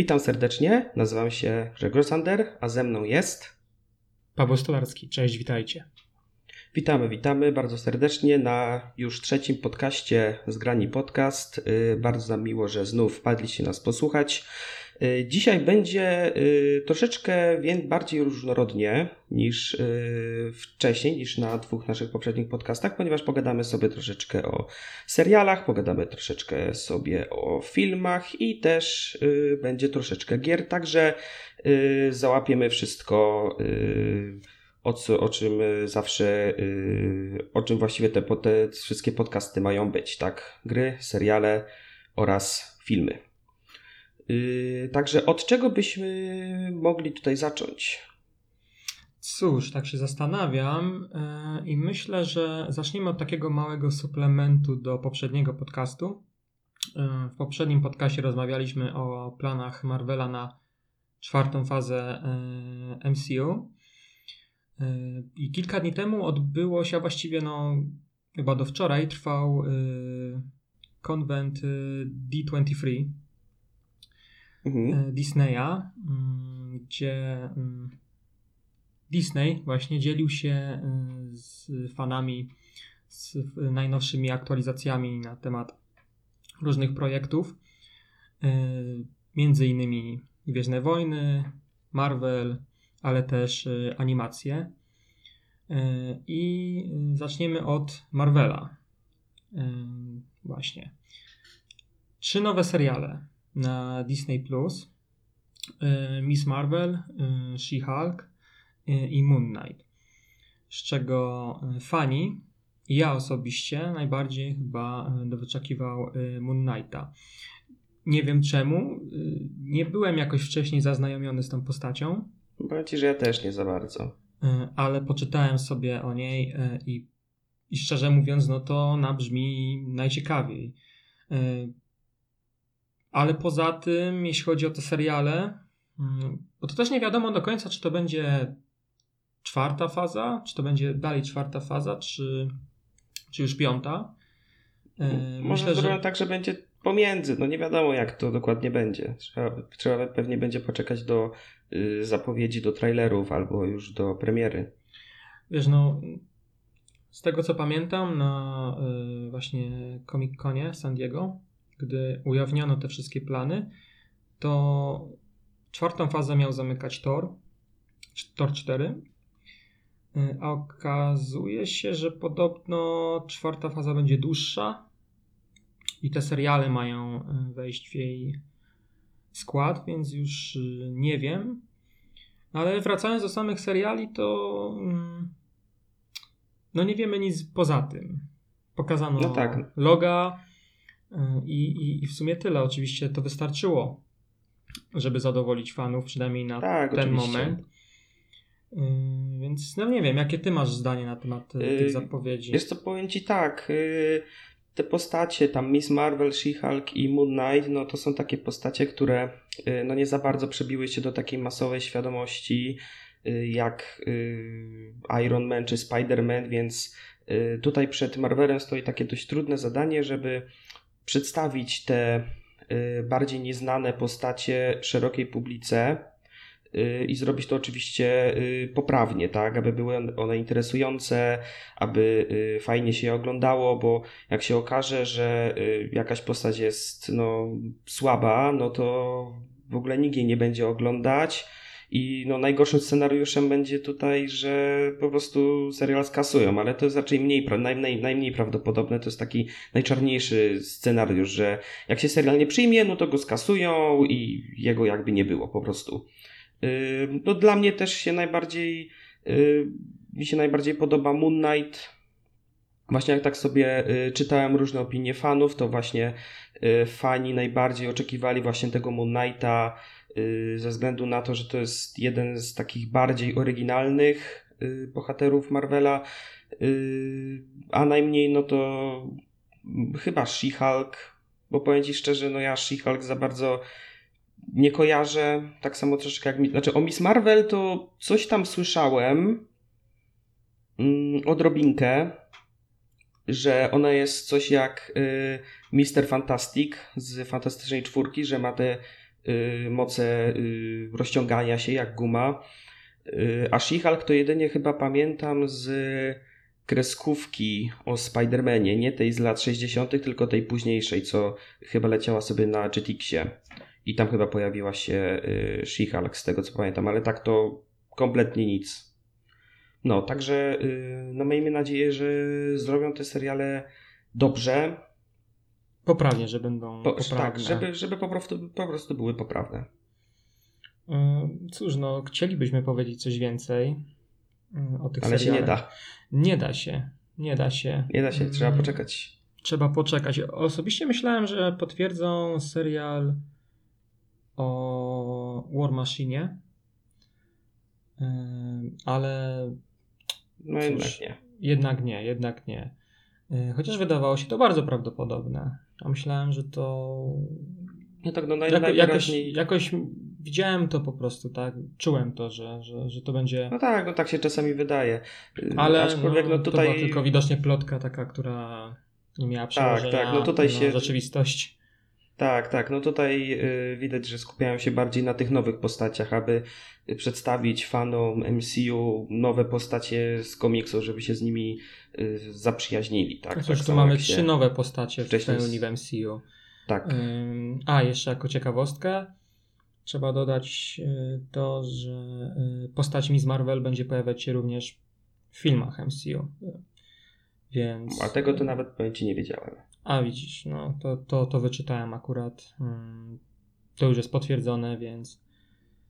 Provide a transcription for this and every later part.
Witam serdecznie, nazywam się Grzegorz Sander, a ze mną jest... Paweł Stolarski, cześć, witajcie. Witamy, witamy bardzo serdecznie na już trzecim podcaście Zgrani Podcast. Y, bardzo nam miło, że znów wpadliście nas posłuchać. Y, dzisiaj będzie y, troszeczkę bardziej różnorodnie niż wcześniej, niż na dwóch naszych poprzednich podcastach, ponieważ pogadamy sobie troszeczkę o serialach, pogadamy troszeczkę sobie o filmach i też będzie troszeczkę gier, także załapiemy wszystko o, co, o czym zawsze, o czym właściwie te, te wszystkie podcasty mają być, tak? Gry, seriale oraz filmy. Y, także od czego byśmy mogli tutaj zacząć? Cóż, tak się zastanawiam i myślę, że zaczniemy od takiego małego suplementu do poprzedniego podcastu. W poprzednim podcastie rozmawialiśmy o planach Marvela na czwartą fazę MCU. I kilka dni temu odbyło się, a właściwie no, chyba do wczoraj trwał konwent y, D23 mhm. Y, Disneya, gdzie Disney właśnie dzielił się z fanami z najnowszymi aktualizacjami na temat różnych projektów, między innymi Gwiezdne Wojny, Marvel, ale też animacje. I zaczniemy od Marvela. Właśnie. Trzy nowe seriale na Disney Plus. Miss Marvel, She-Hulk i Moon Knight. Z czego fani, ja osobiście najbardziej chyba wyczekiwał Moon Knighta. Nie wiem czemu. Nie byłem jakoś wcześniej zaznajomiony z tą postacią. Powiem ci, że ja też nie za bardzo. Ale poczytałem sobie o niej i, i szczerze mówiąc, no to ona brzmi najciekawiej. E, ale poza tym, jeśli chodzi o te seriale, mm, bo to też nie wiadomo do końca, czy to będzie czwarta faza, czy to będzie dalej czwarta faza, czy, czy już piąta. Może Myślę, że tak, że będzie pomiędzy. No nie wiadomo, jak to dokładnie będzie. Trzeba, trzeba pewnie będzie poczekać do y, zapowiedzi, do trailerów albo już do premiery. Wiesz, no z tego co pamiętam na y, właśnie Comic Conie San Diego, gdy ujawniono te wszystkie plany, to czwartą fazę miał zamykać Thor, Thor 4, y, a okazuje się, że podobno czwarta faza będzie dłuższa, i te seriale mają e, wejść w jej skład, więc już e, nie wiem. Ale wracając do samych seriali, to mm, no nie wiemy nic poza tym. Pokazano no tak. loga i, i, i w sumie tyle. Oczywiście to wystarczyło, żeby zadowolić fanów, przynajmniej na tak, ten oczywiście. moment. Więc no nie wiem, jakie ty masz zdanie na temat yy, tych zapowiedzi? Jest to powiem ci tak. Yy, te postacie, tam Miss Marvel, She-Hulk i Moon Knight, no to są takie postacie, które y, no nie za bardzo przebiły się do takiej masowej świadomości y, jak y, Iron Man czy Spider-Man, więc tutaj przed Marvelem stoi takie dość trudne zadanie, żeby przedstawić te bardziej nieznane postacie szerokiej publice, Y, i zrobić to oczywiście y, poprawnie, tak, aby były one interesujące, aby y, fajnie się je oglądało, bo jak się okaże, że jakaś postać jest no, słaba, no to w ogóle nikt jej nie będzie oglądać. I no, najgorszym scenariuszem będzie tutaj, że po prostu serial skasują, ale to jest raczej mniej, naj, naj, najmniej prawdopodobne. To jest taki najczarniejszy scenariusz, że jak się serial nie przyjmie, no to go skasują i jego jakby nie było po prostu. No dla mnie też się najbardziej mi się najbardziej podoba Moon Knight. Właśnie jak tak sobie y, czytałem różne opinie fanów, to właśnie y, fani najbardziej oczekiwali właśnie tego Moon Knighta ze względu na to, że to jest jeden z takich bardziej oryginalnych bohaterów Marvela, a najmniej no to chyba She-Hulk, bo powiem Ci szczerze, no ja She-Hulk za bardzo nie kojarzę, tak samo troszeczkę jak. Znaczy, o Miss Marvel to coś tam słyszałem mm, odrobinkę, że ona jest coś jak y, Mister Fantastic z Fantastycznej Czwórki, że ma te y, moce y, rozciągania się jak guma. Y, a She-Hulk to jedynie chyba pamiętam z kreskówki o Spider-Manie, nie tej z lat 60., tylko tej późniejszej, co chyba leciała sobie na Jetixie. I tam chyba pojawiła się y, She-Hulk, z tego co pamiętam, ale tak to kompletnie nic. No, także y, no miejmy nadzieję, że zrobią te seriale dobrze. Poprawnie, że będą Po, poprawne. tak, żeby, żeby po, prostu, po prostu były poprawne. Y, Cóż, no, chcielibyśmy powiedzieć coś więcej y, o tych Ale się serialach. nie da. Nie da się. Nie da się. Nie da się, trzeba Mm, poczekać. Trzeba poczekać. Osobiście myślałem, że potwierdzą serial o War Machine, ale No Cóż. jednak nie. jednak nie, jednak nie. Chociaż wydawało się to bardzo prawdopodobne. A myślałem, że to. No tak, no naj, Jako, jakoś, jakoś widziałem to po prostu, tak? Czułem to, że, że, że to będzie. No tak, no tak się czasami wydaje. Ale Aczkolwiek no, no to tutaj... była tylko widocznie plotka taka, która nie miała przełożenia tak, no tutaj się- rzeczywistość. Tak, tak. No tutaj y, widać, że skupiają się bardziej na tych nowych postaciach, aby przedstawić fanom MCU nowe postacie z komiksu, żeby się z nimi y, zaprzyjaźnili. Tak, Cóż, tak tu mamy trzy nowe postacie w pełni w MCU. Tak, A, jeszcze jako ciekawostkę trzeba dodać y, to, że postać Miss Marvel będzie pojawiać się również w filmach MCU. Więc. a tego to nawet powiem Ci nie wiedziałem. A widzisz, no to, to, to wyczytałem akurat. Ym, To już jest potwierdzone, więc.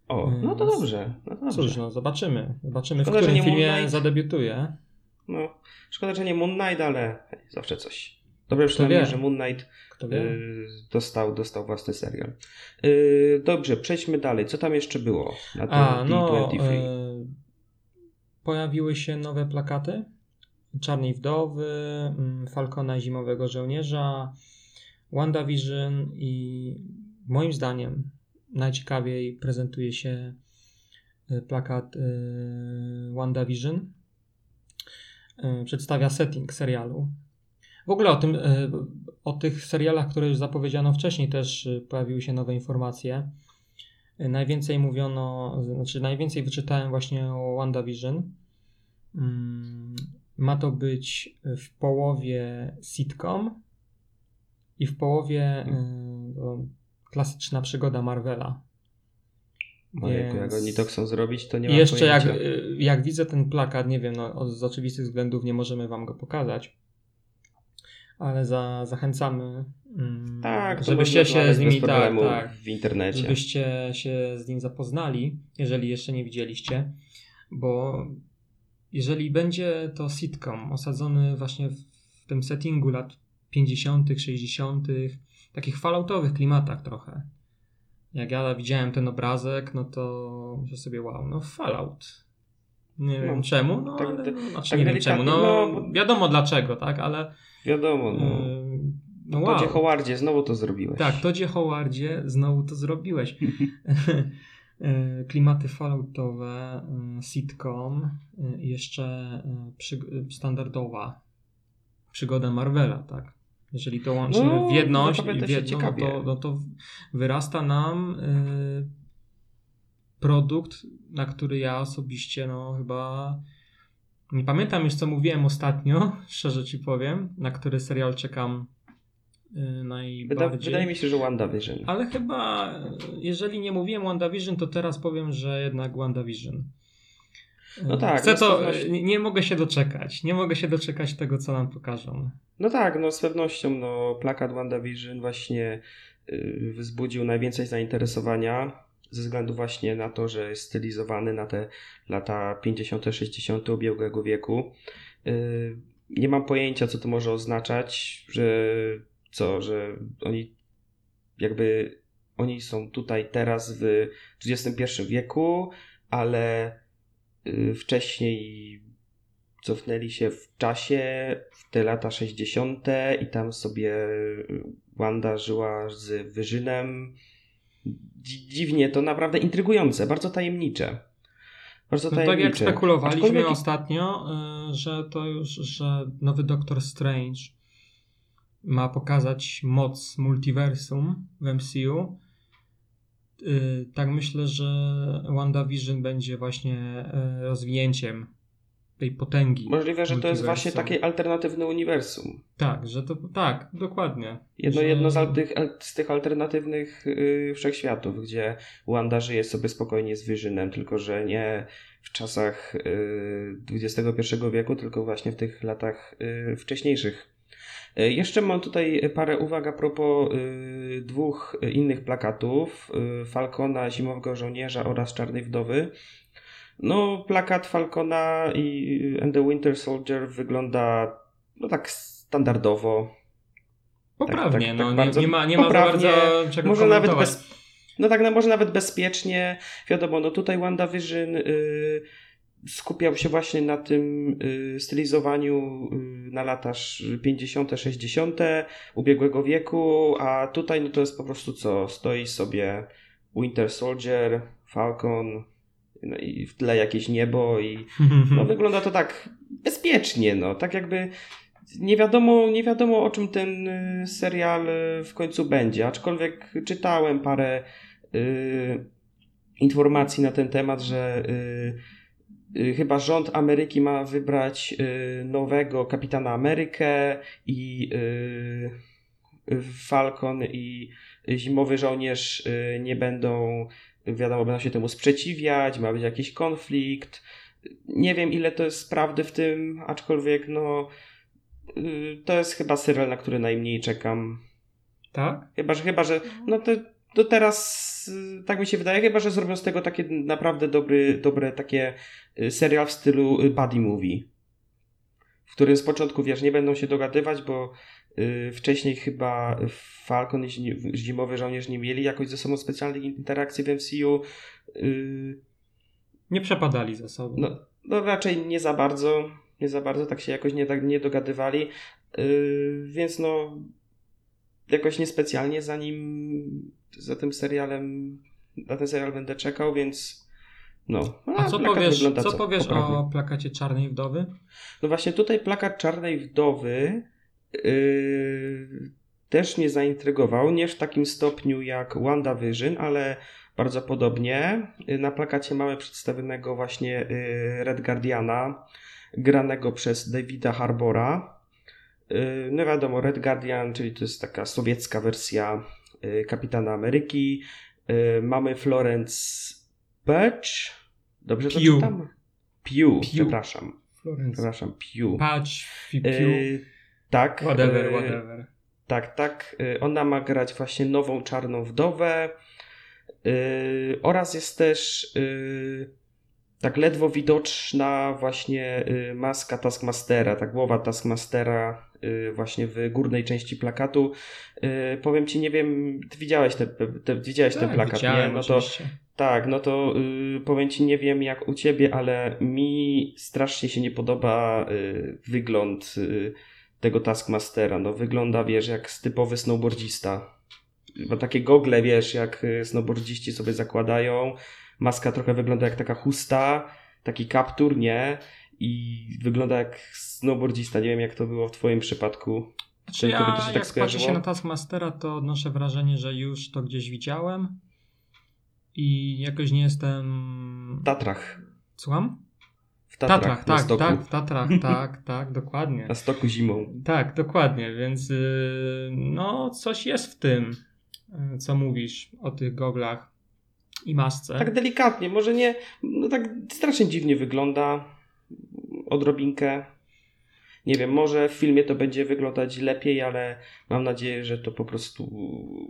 O, no to dobrze. No to dobrze. Cóż, no zobaczymy. Zobaczymy, Szkoda, w którym filmie Knight. zadebiutuje. No, szkoda, że nie Moon Knight, ale zawsze coś. Dobrze Kto przynajmniej, wie? że Moon Knight y, dostał, dostał własny serial. Y, dobrze, przejdźmy dalej. Co tam jeszcze było na tym A, no. D23? E, pojawiły się nowe plakaty. Czarnej Wdowy, mm, Falcona i Zimowego Żołnierza, WandaVision i moim zdaniem najciekawiej prezentuje się e, plakat e, WandaVision. E, Przedstawia setting serialu. W ogóle o, tym, o tych serialach, które już zapowiedziano wcześniej, też pojawiły się nowe informacje. Najwięcej mówiono, znaczy najwięcej wyczytałem właśnie o WandaVision. Ma to być w połowie sitcom i w połowie e, o, klasyczna przygoda Marvela. Ojejku, jak Więc- oni to chcą zrobić, to nie I mam jeszcze jak, pojęcia. y, jak widzę ten plakat, nie wiem, no, z oczywistych względów nie możemy wam go pokazać, ale za, zachęcamy, mm, Tak, żebyście się z nimi tak, tak, w internecie. żebyście się z nim zapoznali, jeżeli jeszcze nie widzieliście, bo jeżeli będzie to sitcom osadzony właśnie w, tym settingu lat 50., 60., takich falloutowych klimatach trochę. Jak ja widziałem ten obrazek, no to myślę sobie, wow, no Fallout. Nie No, wiem czemu, no tak ale, no, znaczy tak nie wiem czemu, no, no, wiadomo dlaczego, tak, ale Wiadomo, no. yy, no Todzie wow. Howardzie, znowu to zrobiłeś. Tak, Todzie Howardzie, znowu to zrobiłeś. E, Klimaty falloutowe, e, sitcom, e, jeszcze e, przy, standardowa przygoda Marvela, tak? Jeżeli to łączymy No, w jedność i w jedno, no to, no to wyrasta nam e, produkt, na który ja osobiście no chyba nie pamiętam już co mówiłem ostatnio, szczerze ci powiem, na który serial czekam najbardziej. Wyda, wydaje mi się, że WandaVision. Ale chyba, jeżeli nie mówiłem WandaVision, to teraz powiem, że jednak WandaVision. E, No tak, Chcę no to, pewnością- nie, nie mogę się doczekać. Nie mogę się doczekać tego, co nam pokażą. No tak, no z pewnością no, plakat WandaVision właśnie y, wzbudził najwięcej zainteresowania ze względu właśnie na to, że jest stylizowany na te lata 50., 60. ubiegłego wieku. Y, nie mam pojęcia, co to może oznaczać, że co, że oni jakby oni są tutaj teraz w XXI wieku, ale y, wcześniej cofnęli się w czasie w te lata 60. i tam sobie Wanda żyła z Wyżynem. Dzi- Dziwnie, to naprawdę intrygujące, bardzo tajemnicze. Bardzo No tak tajemnicze. jak spekulowaliśmy Aczkolwiek- ostatnio, y, że to już, że nowy Doctor Strange ma pokazać moc multiversum w MCU, y, tak myślę, że WandaVision będzie właśnie y, rozwinięciem tej potęgi. Możliwe, że to jest właśnie takie alternatywne uniwersum. Tak, że to tak, dokładnie. Jedno, Że- jedno z, tych, z tych alternatywnych y, wszechświatów, gdzie Wanda żyje sobie spokojnie z Visionem, tylko że nie w czasach y, XXI wieku, tylko właśnie w tych latach y, wcześniejszych. Y, Jeszcze mam tutaj parę uwag a propos y, dwóch innych plakatów: y, Falcona, Zimowego Żołnierza oraz Czarnej Wdowy. No, plakat Falcona i and the Winter Soldier wygląda no tak standardowo. Poprawnie, tak- no tak nie, bardzo nie ma, nie ma za poprawnie, bardzo czego może nawet bez, no tak, no może nawet bezpiecznie. Wiadomo, no tutaj WandaVision y, skupiał się właśnie na tym y, stylizowaniu y, na lata sz- 50., 60. ubiegłego wieku, a tutaj no to jest po prostu co? Stoi sobie Winter Soldier, Falcon, no i w tle jakieś niebo i no wygląda to tak bezpiecznie, no tak jakby nie wiadomo, nie wiadomo o czym ten y, serial w końcu będzie, aczkolwiek czytałem parę y, informacji na ten temat, że y, chyba rząd Ameryki ma wybrać y, nowego kapitana Amerykę i y, Falcon i Zimowy Żołnierz y, nie będą, wiadomo, będą się temu sprzeciwiać, ma być jakiś konflikt. Nie wiem, ile to jest prawdy w tym, aczkolwiek no y, to jest chyba serial, na który najmniej czekam. Tak? Chyba, że chyba, że no to, to teraz y, tak mi się wydaje, chyba, że zrobią z tego takie naprawdę dobry, dobre takie y, serial w stylu y, buddy movie. W którym z początku, wiesz, nie będą się dogadywać, bo y, wcześniej chyba Falcon i Zi- Zimowy Żołnierz nie mieli jakoś ze sobą specjalnych interakcji w MCU. Y, Nie przepadali za sobą. no, no raczej nie za bardzo, nie za bardzo, tak się jakoś nie, tak, nie dogadywali, yy, więc no jakoś niespecjalnie za nim, za tym serialem, na ten serial będę czekał, więc no. A co plakat powiesz, wygląda co powiesz poprawnie. o plakacie Czarnej Wdowy? No właśnie tutaj plakat Czarnej Wdowy yy, też mnie zaintrygował, nie w takim stopniu jak WandaVision, ale bardzo podobnie. Na plakacie mamy przedstawionego właśnie yy, Red Guardiana, granego przez Davida Harbora. Yy, No wiadomo, Red Guardian, czyli to jest taka sowiecka wersja Kapitana Ameryki. Yy, Mamy Florence Pugh. Dobrze to Pugh. czytam? Pugh. przepraszam. Florence. Przepraszam, Pew. Patch, Fipiu, Yy, tak. whatever, yy, whatever. Tak, tak. Ona ma grać właśnie nową czarną wdowę. Yy, oraz jest też yy, tak ledwo widoczna właśnie yy, maska Taskmastera, ta głowa Taskmastera właśnie w górnej części plakatu. Yy, powiem ci, nie wiem, ty widziałeś, te, te, widziałeś ten Tak, plakat, widziałem, nie? No to oczywiście. tak, no to y, powiem ci, nie wiem jak u ciebie, ale mi strasznie się nie podoba y, wygląd y, tego Taskmastera. No wygląda, wiesz, jak typowy snowboardzista. Bo takie gogle, wiesz, jak y, snowboardziści sobie zakładają. Maska trochę wygląda jak taka chusta, taki kaptur, nie? I wygląda jak snowboardzista. Nie wiem jak to było w twoim przypadku. To by ja, to się tak jak patrzy skojarzyło? się na Taskmastera, to odnoszę wrażenie, że już to gdzieś widziałem i jakoś nie jestem... W Tatrach. Słucham? W Tatrach, Tatrach, tak, stoku. tak, w Tatrach, tak, tak, dokładnie. Na stoku zimą. Tak, dokładnie, więc yy, no coś jest w tym, yy, co mówisz o tych goglach i masce. Tak delikatnie, może nie, no tak strasznie dziwnie wygląda odrobinkę. Nie wiem, może w filmie to będzie wyglądać lepiej, ale mam nadzieję, że to po prostu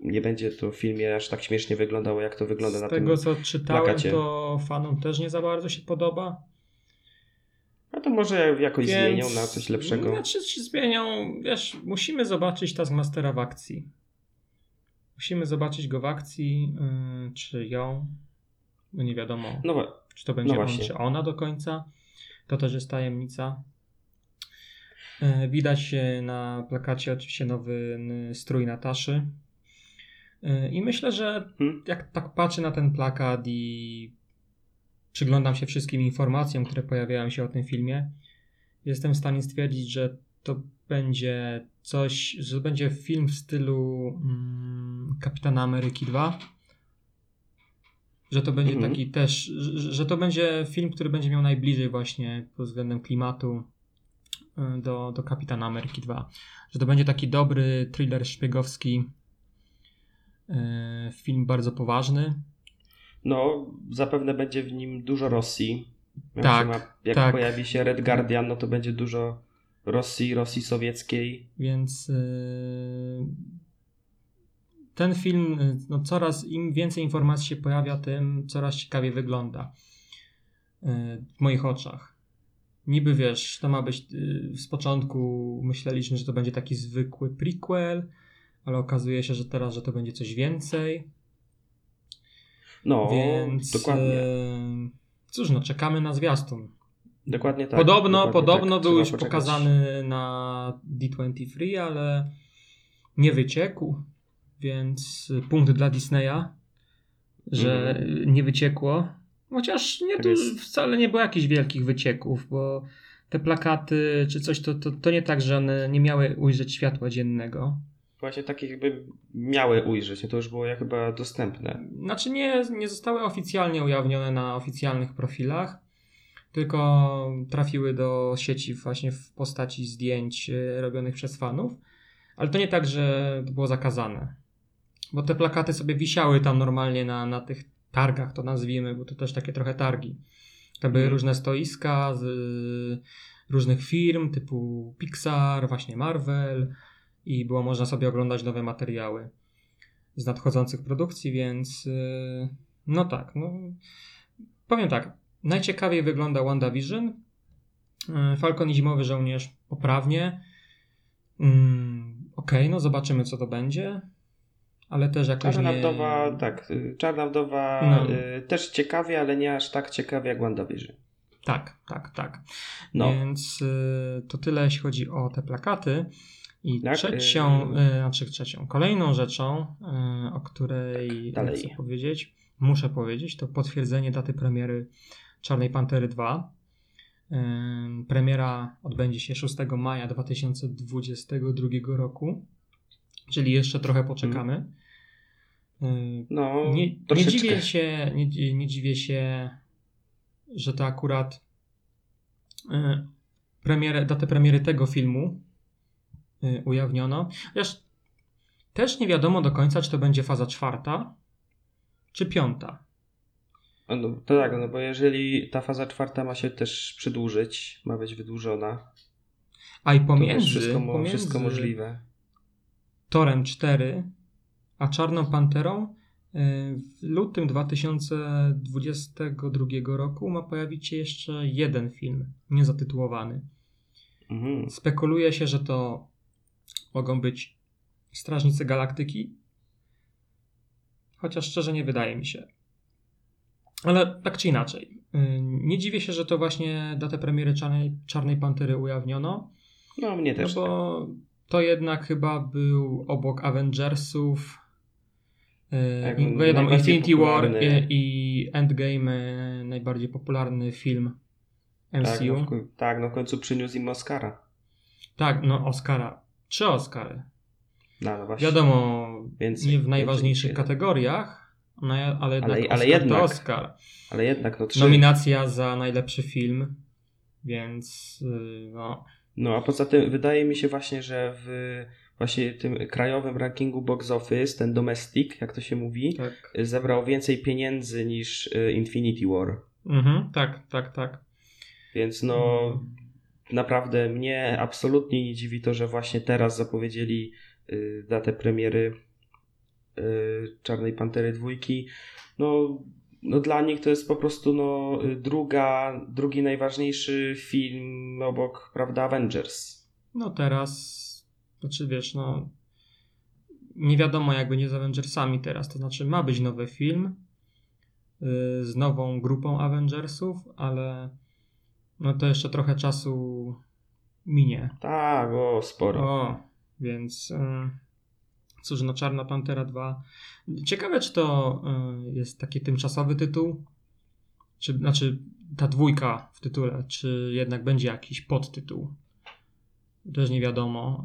nie będzie to w filmie aż tak śmiesznie wyglądało, jak to wygląda Z na tego, tym. co czytałem, plakacie. to fanom też nie za bardzo się podoba. A to może jakoś Więc... zmienią na coś lepszego. Znaczy się zmienią, wiesz, musimy zobaczyć Taskmastera w akcji. Musimy zobaczyć go w akcji, yy, czy ją, no nie wiadomo, No czy to będzie no on, czy ona do końca. To też jest tajemnica. E, Widać na plakacie oczywiście nowy strój Nataszy. E, I myślę, że Hmm? jak tak patrzę na ten plakat i przyglądam się wszystkim informacjom, które pojawiają się o tym filmie, jestem w stanie stwierdzić, że to będzie coś, że to będzie film w stylu mm, Kapitana Ameryki 2. że to będzie Mhm. taki też, że, to będzie film, który będzie miał najbliżej właśnie pod względem klimatu y, do, do Kapitana Ameryki 2. Że to będzie taki dobry thriller szpiegowski, y, film bardzo poważny. No, zapewne będzie w nim dużo Rosji. Jak, Tak, ma, jak tak. pojawi się Red Guardian, no to będzie dużo Rosji, Rosji sowieckiej. Więc y, ten film, y, no coraz im więcej informacji się pojawia, tym coraz ciekawiej wygląda y, w moich oczach. Niby wiesz, to ma być y, z początku myśleliśmy, że to będzie taki zwykły prequel, ale okazuje się, że teraz, że to będzie coś więcej. No, Więc dokładnie. cóż, no czekamy na zwiastun. Dokładnie tak. podobno dokładnie podobno tak. był już pokazany na D23, ale nie wyciekł, więc punkt dla Disneya, że Mhm. nie wyciekło. Chociaż nie, Tak wcale nie było jakichś wielkich wycieków, bo te plakaty czy coś, to, to, to nie tak, że one nie miały ujrzeć światła dziennego. Właśnie takie jakby miały ujrzeć, no to już było jak chyba dostępne. Znaczy nie, nie zostały oficjalnie ujawnione na oficjalnych profilach, tylko trafiły do sieci właśnie w postaci zdjęć e, robionych przez fanów. Ale to nie tak, że to było zakazane. Bo te plakaty sobie wisiały tam normalnie na, na tych targach, to nazwijmy, bo to też takie trochę targi. To były Mhm. różne stoiska z y, różnych firm typu Pixar, właśnie Marvel i było można sobie oglądać nowe materiały z nadchodzących produkcji, więc y, no tak, no powiem tak, najciekawiej wygląda WandaVision, y, Falcon i Zimowy Żołnierz poprawnie, mm, okej, no zobaczymy co to będzie, ale też jakoś Czarna nie... Wdowa, tak, y, Czarna Wdowa No. y, też ciekawie, ale nie aż tak ciekawie jak WandaVision. Tak, tak, tak. No. Więc y, to tyle, jeśli chodzi o te plakaty. I Tak, trzecią, y- y, znaczy trzecią, kolejną rzeczą, y, o której Tak, chcę powiedzieć, muszę powiedzieć, to potwierdzenie daty premiery Czarnej Pantery 2. Y, Premiera odbędzie się 6 maja 2022 roku, czyli jeszcze trochę poczekamy. No, nie, nie dziwię się, nie, nie dziwię się, że to akurat y, premierę, datę premiery tego filmu y, ujawniono. Chociaż też nie wiadomo do końca, czy to będzie faza czwarta, czy piąta. No, to tak, no bo jeżeli ta faza czwarta ma się też przedłużyć, ma być wydłużona, A i to pomiędzy, też wszystko, pomiędzy wszystko możliwe. Torem 4 a Czarną Panterą y, w lutym 2022 roku ma pojawić się jeszcze jeden film, niezatytułowany. Mhm. Spekuluje się, że to mogą być Strażnicy Galaktyki. Chociaż szczerze nie wydaje mi się. Ale tak czy inaczej. yy, Nie dziwię się, że to właśnie datę premiery Czarnej, Czarnej Pantery ujawniono. No mnie No też. bo to jednak chyba był obok Avengersów. Yy, Tak, i- wiadomo, Infinity War popularny. i, i Endgame, yy, najbardziej popularny film tak, MCU. no w, tak, no w końcu przyniósł im Oscara. Tak, no Oscara. Trzy Oscary. No, no właśnie. Wiadomo, Więcej, nie w więcej najważniejszych niż kategoriach, no, ale jednak Ale- jednak. to Oscar. Ale jednak, no trzy. Nominacja za najlepszy film, więc yy, no, No a poza tym wydaje mi się właśnie, że w właśnie tym krajowym rankingu box office, ten domestic, jak to się mówi, tak. zebrał więcej pieniędzy niż y, Infinity War. Mhm, tak, tak, tak. Więc no naprawdę mnie absolutnie nie dziwi to, że właśnie teraz zapowiedzieli y, datę premiery y, Czarnej Pantery dwójki. No, no dla nich to jest po prostu no, druga, drugi najważniejszy film obok, prawda, Avengers. No teraz, znaczy wiesz, no nie wiadomo jak będzie z Avengersami teraz, to znaczy ma być nowy film yy, z nową grupą Avengersów, ale no to jeszcze trochę czasu minie. Tak, o, sporo. O, więc y, cóż, no Czarna Pantera 2. Ciekawe, czy to y, jest taki tymczasowy tytuł, czy, znaczy ta dwójka w tytule, czy jednak będzie jakiś podtytuł. Też nie wiadomo.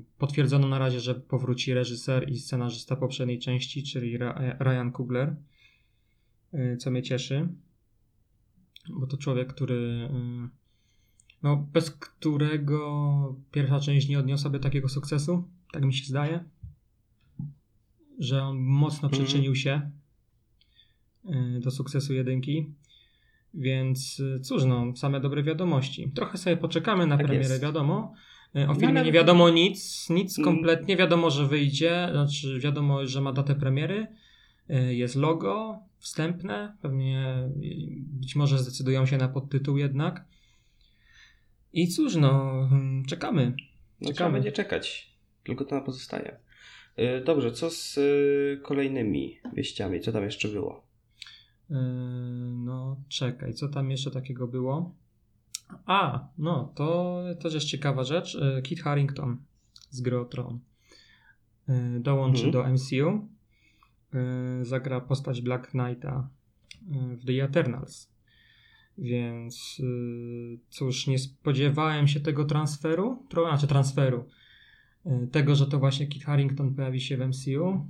Y, potwierdzono na razie, że powróci reżyser i scenarzysta poprzedniej części, czyli Ryan Coogler. y, co mnie cieszy, bo to człowiek, który y, no, bez którego pierwsza część nie odniosłaby takiego sukcesu, tak mi się zdaje, że on mocno Mhm. przyczynił się do sukcesu jedynki. Więc y, cóż, no, same dobre wiadomości. Trochę sobie poczekamy na Tak premierę, jest. wiadomo. Y, O No, filmie nie wiadomo nic, nic Mm. kompletnie. Wiadomo, że wyjdzie, znaczy wiadomo, że ma datę premiery. Y, Jest logo wstępne, pewnie być może zdecydują się na podtytuł jednak. I cóż, no, mm, czekamy. No, Ciekawe. będzie czekać. Tylko to nam pozostaje. Y, Dobrze, co z kolejnymi wieściami? Co tam jeszcze było? Yy, No, czekaj, co tam jeszcze takiego było? A, no, to też jest ciekawa rzecz. Yy, Kit Harington z gry o Tron yy, dołączy Mhm. do MCU. Zagra postać Black Knighta w The Eternals. Więc cóż, nie spodziewałem się tego transferu, znaczy transferu, tego, że to właśnie Kit Harington pojawi się w MCU.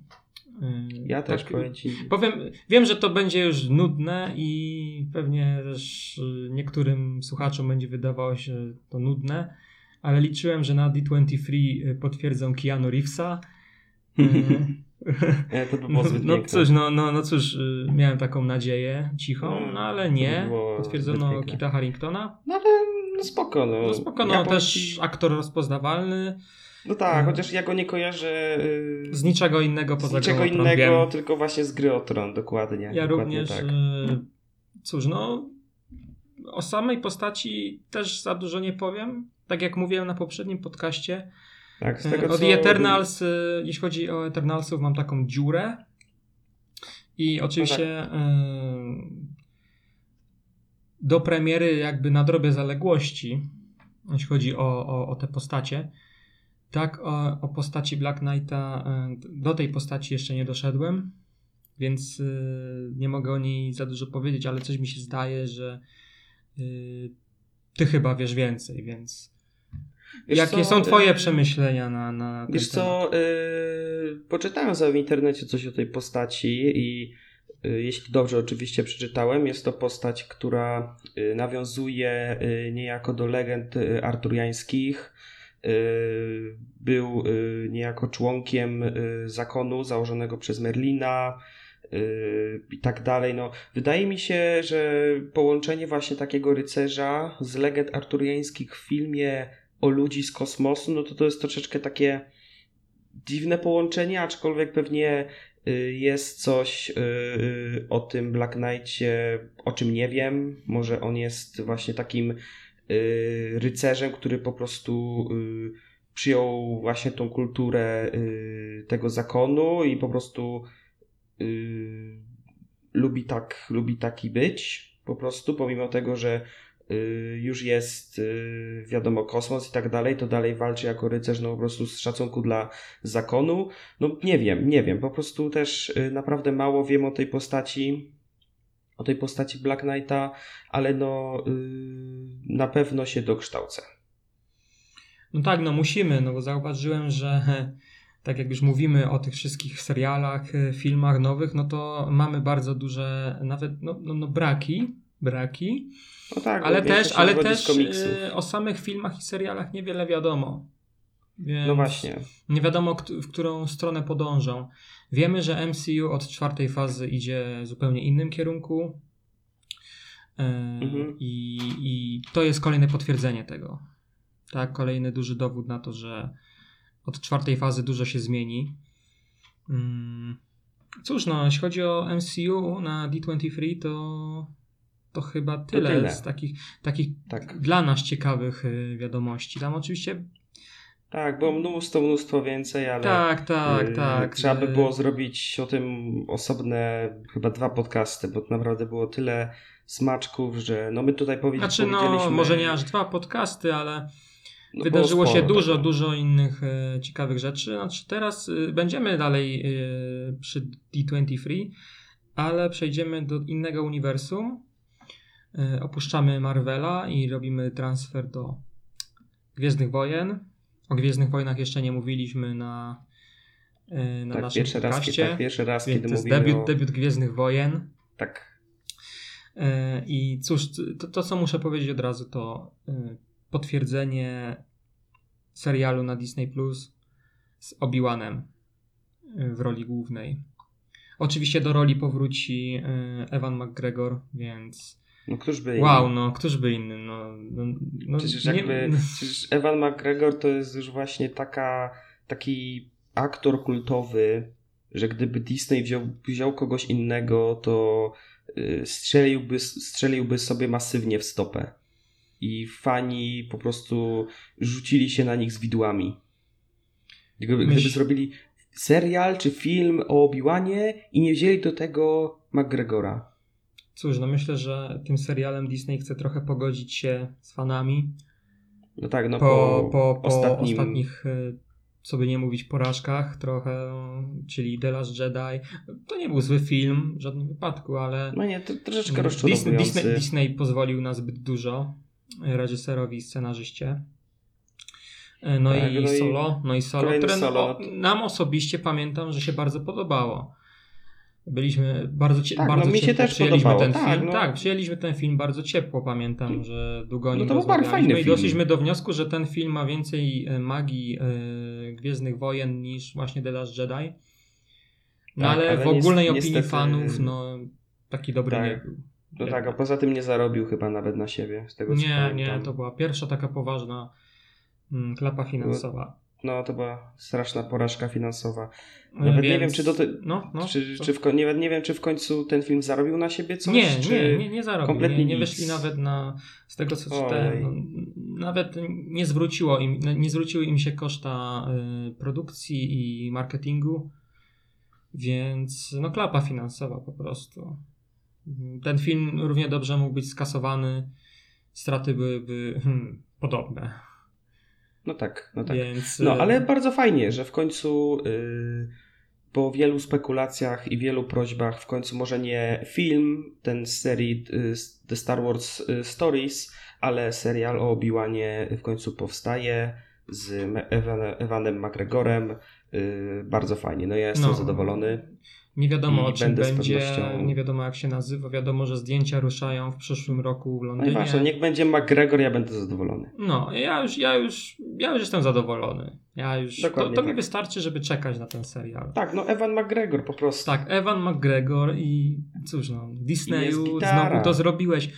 Yy, Ja też tak, powiem ci. Powiem, wiem, że to będzie już nudne i pewnie też y, niektórym słuchaczom będzie wydawało się to nudne, ale liczyłem, że na D23 y, potwierdzą Keanu Reevesa. Y, To by było No, zbyt no cóż, no, no, no cóż, y, miałem taką nadzieję cichą, No, ale nie. Potwierdzono. Kita Harringtona. No ale no spoko. No, No spoko, Ja no powiem też ci- aktor rozpoznawalny. No tak, Mm. chociaż ja go nie kojarzę y, Z niczego innego z poza niczego grą o Tron innego, tylko właśnie z gry o Tron, dokładnie. Ja dokładnie również. Tak. y, Cóż, no. O samej postaci też za dużo nie powiem. Tak jak mówiłem na poprzednim podcaście. tak, z y, tego o co... Eternals, jeśli chodzi o Eternalsów, mam taką dziurę. I oczywiście No tak. do premiery jakby nadrobię zaległości, jeśli chodzi o, o, o te postacie. Tak, o, o postaci Black Knighta, y, do tej postaci jeszcze nie doszedłem, więc y, nie mogę o niej za dużo powiedzieć, ale coś mi się zdaje, że y, ty chyba wiesz więcej, więc Wiesz jakie co, są twoje y, przemyślenia na, na ten Wiesz temat? co, yy, poczytałem sobie w internecie coś o tej postaci i jeśli dobrze oczywiście przeczytałem, jest to postać, która nawiązuje niejako do legend arturiańskich. Yy, był yy, niejako członkiem yy, zakonu założonego przez Merlina i tak dalej. No, wydaje mi się, że połączenie właśnie takiego rycerza z legend arturiańskich w filmie o ludzi z kosmosu, no to to jest troszeczkę takie dziwne połączenie, aczkolwiek pewnie y, jest coś y, y, o tym Black Knightie, o czym nie wiem. Może on jest właśnie takim y, rycerzem, który po prostu y, przyjął właśnie tą kulturę y, tego zakonu i po prostu y, lubi tak, lubi taki być. Po prostu, pomimo tego, że y, już jest y, wiadomo kosmos i tak dalej, to dalej walczy jako rycerz, no po prostu z szacunku dla zakonu. No nie wiem, nie wiem, po prostu też y, naprawdę mało wiem o tej postaci, o tej postaci Black Knighta, ale no y, na pewno się dokształcę. No tak, no musimy, no bo zauważyłem, że tak jak już mówimy o tych wszystkich serialach, e, filmach nowych, no to mamy bardzo duże nawet no, no, no braki, braki, No tak, ale też, ale też e, o samych filmach i serialach niewiele wiadomo. Więc No właśnie. Nie wiadomo, w którą stronę podążą. Wiemy, że MCU od czwartej fazy idzie w zupełnie innym kierunku. E, Mhm. i, I to jest kolejne potwierdzenie tego. Tak, kolejny duży dowód na to, że od czwartej fazy dużo się zmieni. Mm, Cóż, no, jeśli chodzi o MCU na D23, to, to chyba tyle, tyle. z takich, takich Tak. dla nas ciekawych y, wiadomości. Tam oczywiście. Tak, było mnóstwo, mnóstwo więcej, ale Tak, tak, Yy, tak. Trzeba by y, było zrobić o tym osobne chyba dwa podcasty, bo naprawdę było tyle smaczków, że no my tutaj powie- Znaczy, no, powiedzieliśmy... może nie aż dwa podcasty, ale no, wydarzyło było się sporo dużo, tego. dużo innych e, ciekawych rzeczy. Znaczy, teraz e, będziemy dalej e, przy D23, ale przejdziemy do innego uniwersum. Opuszczamy Marvela i robimy transfer do Gwiezdnych Wojen. O Gwiezdnych Wojnach jeszcze nie mówiliśmy na, e, na Tak, naszym pierwszy raz, podcaście. tak, pierwszy raz kiedy to jest mówimy debiut, o... debiut Gwiezdnych Wojen. Tak, E, I cóż, to, to co muszę powiedzieć od razu, to e, potwierdzenie serialu na Disney Plus z Obi-Wanem w roli głównej. Oczywiście do roli powróci Evan McGregor, więc No któż by wow, no któż by inny, no, no, no Przecież nie- jakby, przecież Evan McGregor to jest już właśnie taka, taki aktor kultowy, że gdyby Disney wziął, wziął kogoś innego, to y, strzeliłby, strzeliłby sobie masywnie w stopę. I fani po prostu rzucili się na nich z widłami. Gdyby, gdyby Myśl- zrobili serial czy film o Obi-Wanie i nie wzięli do tego McGregora. Cóż, no myślę, że tym serialem Disney chce trochę pogodzić się z fanami No tak, no po, po, po, ostatnim... ostatnich, co by nie mówić, porażkach trochę, czyli The Last Jedi. To nie był zły film w żadnym wypadku, ale No nie, to troszeczkę rozczarowujący. Disney, Disney pozwolił na zbyt dużo reżyserowi i scenarzyście. E, No, Tak, i no i solo, no i solo, które solo, no to- nam osobiście pamiętam, że się bardzo podobało. Byliśmy bardzo, cie- Tak, no bardzo mi się też przyjęliśmy podobało, ten tak, film. no. Tak, przyjęliśmy ten film bardzo ciepło, pamiętam, że długo o No to był fajny i film. doszliśmy do wniosku, że ten film ma więcej e, magii e, Gwiezdnych Wojen niż właśnie The Last Jedi. No Tak, ale, ale w ogólnej nies- opinii niestety- fanów, no taki dobry Tak. nie był. No tak, a poza tym nie zarobił chyba nawet na siebie, z tego co Nie, pamiętam. nie, to była pierwsza taka poważna mm, klapa finansowa. No to była straszna porażka finansowa. E, Nawet nie wiem, czy do te... No, no. czy, to- czy w... nie, nie wiem, czy w końcu ten film zarobił na siebie coś? nie, nie, nie, nie zarobił. kompletnie Nie, nie wyszli nawet na, z tego co czytałem, no, nawet nie zwróciło im, nie zwróciły im się koszta y, produkcji i marketingu, więc no klapa finansowa po prostu. Ten film równie dobrze mógł być skasowany, straty byłyby hmm, podobne, No tak, no tak. więc... No y, ale bardzo fajnie, że w końcu yy, po wielu spekulacjach i wielu prośbach w końcu może nie film ten z serii yy, The Star Wars yy, Stories, ale serial o Obi-Wanie w końcu powstaje z Evanem McGregorem. Yy, bardzo fajnie, no ja jestem No. zadowolony. Nie wiadomo o czym będzie, nie wiadomo jak się nazywa, wiadomo, że zdjęcia ruszają w przyszłym roku w No Londynie. i ważne, niech będzie McGregor, ja będę zadowolony. No, ja już, ja już, ja już jestem zadowolony. Ja już, to, Dokładnie to mi tak. wystarczy, żeby czekać na ten serial. Tak, no Evan McGregor po prostu. Tak, Evan McGregor i cóż no, Disneyu, znowu to zrobiłeś.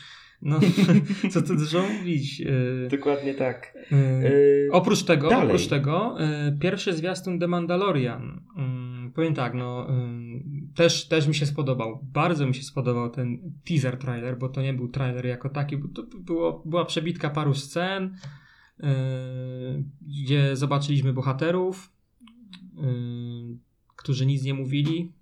No, co tu dużo mówić. Yy, Dokładnie tak. yy, Yy, Oprócz tego, Dalej. oprócz tego y, pierwszy zwiastun The Mandalorian. Ym, powiem tak, no też, też mi się spodobał. Bardzo mi się spodobał ten teaser trailer, bo to nie był trailer jako taki, bo to było, była przebitka paru scen, y, gdzie zobaczyliśmy bohaterów, y, którzy nic nie mówili.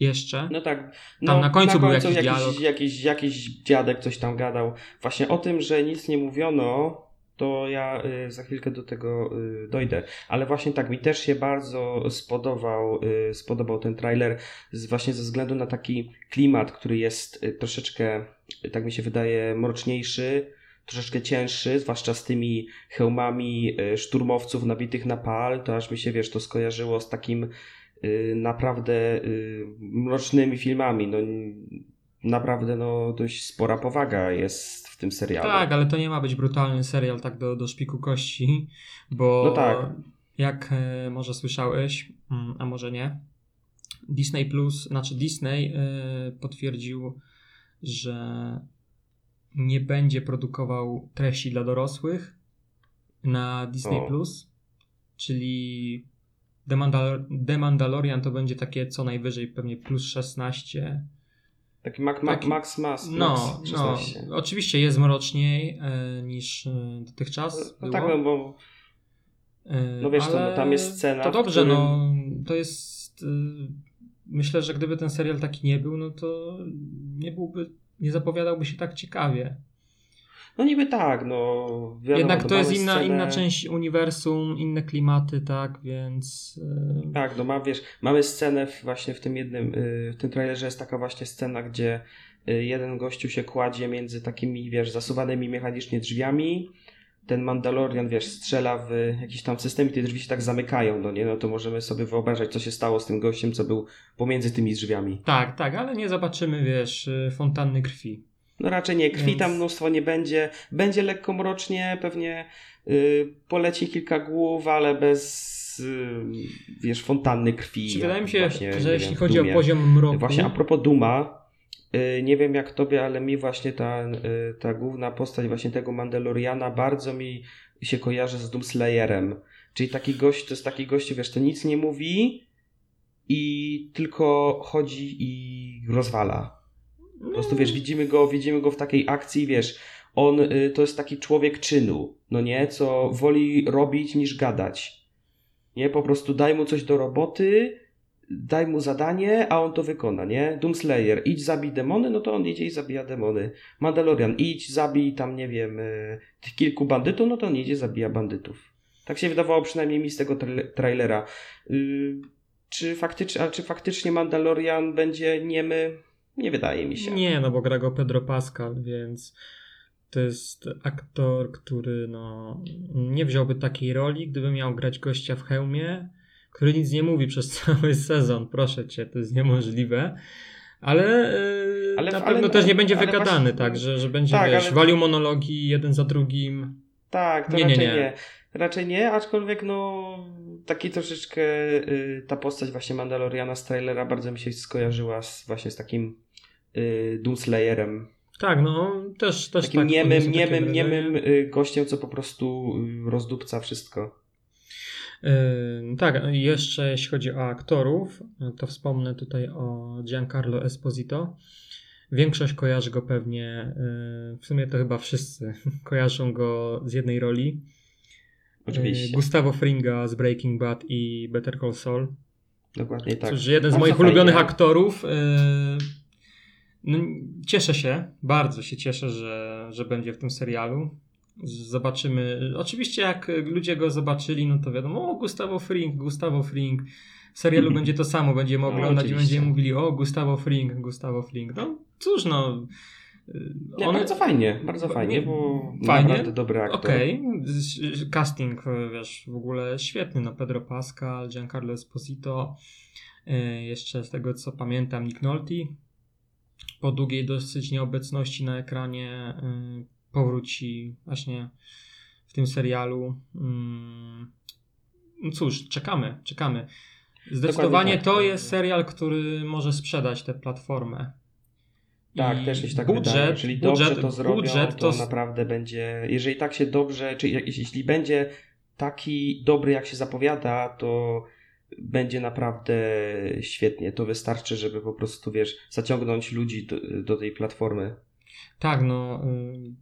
Jeszcze. No tak. Tam na końcu był jakiś jakiś, jakiś, jakiś dziadek coś tam gadał. Właśnie o tym, że nic nie mówiono, to ja y, za chwilkę do tego y, dojdę. Ale właśnie tak, mi też się bardzo spodobał, y, spodobał ten trailer, właśnie ze względu na taki klimat, który jest troszeczkę, tak mi się wydaje, mroczniejszy, troszeczkę cięższy, zwłaszcza z tymi hełmami szturmowców nabitych na pal, to aż mi się, wiesz, to skojarzyło z takim naprawdę mrocznymi filmami. No, naprawdę no, dość spora powaga jest w tym serialu. Tak, ale to nie ma być brutalny serial tak do, do szpiku kości, bo No tak. jak e, może słyszałeś, mm, a może nie, Disney Plus, znaczy Disney e, potwierdził, że nie będzie produkował treści dla dorosłych na Disney O. Plus, czyli The, Mandal- The Mandalorian to będzie takie co najwyżej pewnie plus 16 Taki Mac, Mac, Taki- Max Max, no, Max no, 16. oczywiście jest mroczniej e, niż e, dotychczas. No było. tak, no bo E, no wiesz, to- ale no tam jest scena, To dobrze, którym- no to jest. myślę, że gdyby ten serial taki nie był, no to nie byłby, nie zapowiadałby się tak ciekawie. No niby tak, no wiadomo, Jednak to mamy jest inna, scenę- inna część uniwersum, inne klimaty, tak, więc. e, Tak, no mam, wiesz, mamy scenę w, właśnie w tym jednym, y, w tym trailerze jest taka właśnie scena, gdzie y, jeden gościu się kładzie między takimi, wiesz, zasuwanymi mechanicznie drzwiami, ten Mandalorian, wiesz, strzela w jakiś tam system i te drzwi się tak zamykają, no nie? No to możemy sobie wyobrażać, co się stało z tym gościem, co był pomiędzy tymi drzwiami. Tak, tak, ale nie zobaczymy, wiesz, y, fontanny krwi. No raczej nie, krwi Więc- tam mnóstwo nie będzie. Będzie lekko mrocznie, pewnie y, poleci kilka głów, ale bez, y, wiesz, fontanny krwi. Czy wydaje mi się, właśnie, nie że jeśli wiem, chodzi o poziom mroku, Właśnie a propos Duma, y, nie wiem jak tobie, ale mi właśnie ta, ta główna postać właśnie tego Mandaloriana bardzo mi się kojarzy z Doomslayerem. Czyli taki gość, to jest taki gość, wiesz, to nic nie mówi i tylko chodzi i rozwala. Po prostu wiesz, widzimy go, widzimy go w takiej akcji, wiesz, on y, to jest taki człowiek czynu, no nie, co woli robić niż gadać. Nie, po prostu daj mu coś do roboty, daj mu zadanie, a on to wykona, nie? Doomslayer, idź zabij demony, no to on idzie i zabija demony. Mandalorian, idź zabij tam, nie wiem, y, tych kilku bandytów, no to on idzie, zabija bandytów. Tak się wydawało przynajmniej mi z tego tra- trailera. Y, czy, faktycznie, ale czy faktycznie Mandalorian będzie niemy? Nie wydaje mi się. Nie, no bo gra go Pedro Pascal, więc to jest aktor, który no, nie wziąłby takiej roli, gdyby miał grać gościa w hełmie, który nic nie mówi przez cały sezon. Proszę cię, to jest niemożliwe. Ale, yy, Ale- na ale- pewno też nie będzie ale wygadany, właśnie- tak, że, że będzie Tak, wiesz, ale- walił monologi jeden za drugim. Tak, to Nie, nie, raczej nie. nie, Raczej nie, aczkolwiek no taki troszeczkę y, ta postać właśnie Mandaloriana z trailera bardzo mi się skojarzyła z, właśnie z takim y, Doomslayerem. Tak, no też, też Takim tak. niemym, niemym, niemym y, gościem, co po prostu y, rozdupca wszystko. Yy, tak, jeszcze jeśli chodzi o aktorów, to wspomnę tutaj o Giancarlo Esposito. Większość kojarzy go pewnie, yy, w sumie to chyba wszyscy kojarzą go z jednej roli. Oczywiście. Yy, Gustavo Fringa z Breaking Bad i Better Call Saul. Dokładnie tak. Cóż, jeden z moich fajnie. ulubionych aktorów. No, cieszę się, bardzo się cieszę, że, że będzie w tym serialu. Zobaczymy. Oczywiście, jak ludzie go zobaczyli, no to wiadomo, o Gustavo Fring, Gustavo Fring. W serialu będzie to samo, będziemy No, oglądać i oczywiście. będziemy mówili, o Gustavo Fring, Gustavo Fring. No cóż, no. yy, Nie, one- bardzo fajnie, bardzo Nie, fajnie, bo fajnie. naprawdę dobry aktor. Okej, Z- casting, wiesz, w ogóle świetny, no Pedro Pascal, Giancarlo Esposito, e, jeszcze z tego co pamiętam Nick Nolte, po długiej dosyć nieobecności na ekranie e, powróci właśnie w tym serialu. Mm, cóż, czekamy, czekamy. Zdecydowanie tak. to jest serial, który może sprzedać tę platformę. Tak, I też się tak budżet, wydaje. Jeżeli budżet, dobrze to zrobią, budżet to, to naprawdę będzie. Jeżeli tak się dobrze, czy jeśli będzie taki dobry, jak się zapowiada, to będzie naprawdę świetnie. To wystarczy, żeby po prostu, wiesz, zaciągnąć ludzi do, do tej platformy. Tak, no. y,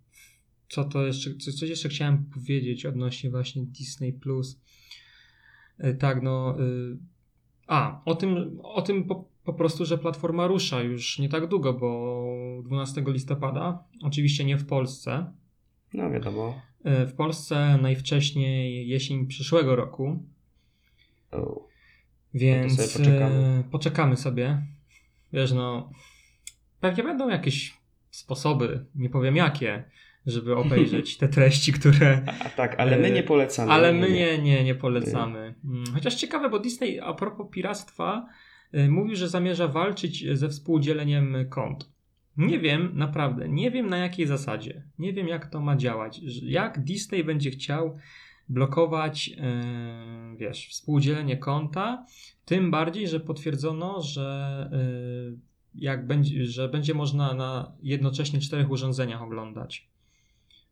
Co to jeszcze, co, coś jeszcze chciałem powiedzieć odnośnie właśnie Disney Plus. Y, Tak, no. y, A, o tym, o tym po, po prostu, że platforma rusza już nie tak długo, bo 12 listopada, oczywiście nie w Polsce. No wiadomo. W Polsce najwcześniej jesień przyszłego roku, O, więc sobie poczekamy. y, poczekamy sobie. Wiesz, no. Pewnie będą jakieś sposoby, nie powiem jakie, żeby obejrzeć te treści, które. A, tak, ale my E, nie polecamy. Ale my nie, nie, nie polecamy. Mm, Chociaż ciekawe, bo Disney a propos piractwa y, mówił, że zamierza walczyć ze współdzieleniem kont. Nie wiem, naprawdę, nie wiem na jakiej zasadzie. Nie wiem, jak to ma działać. Jak Disney będzie chciał blokować, yy, wiesz, współdzielenie konta, tym bardziej, że potwierdzono, że yy, jak będzie, że będzie można na jednocześnie czterech urządzeniach oglądać.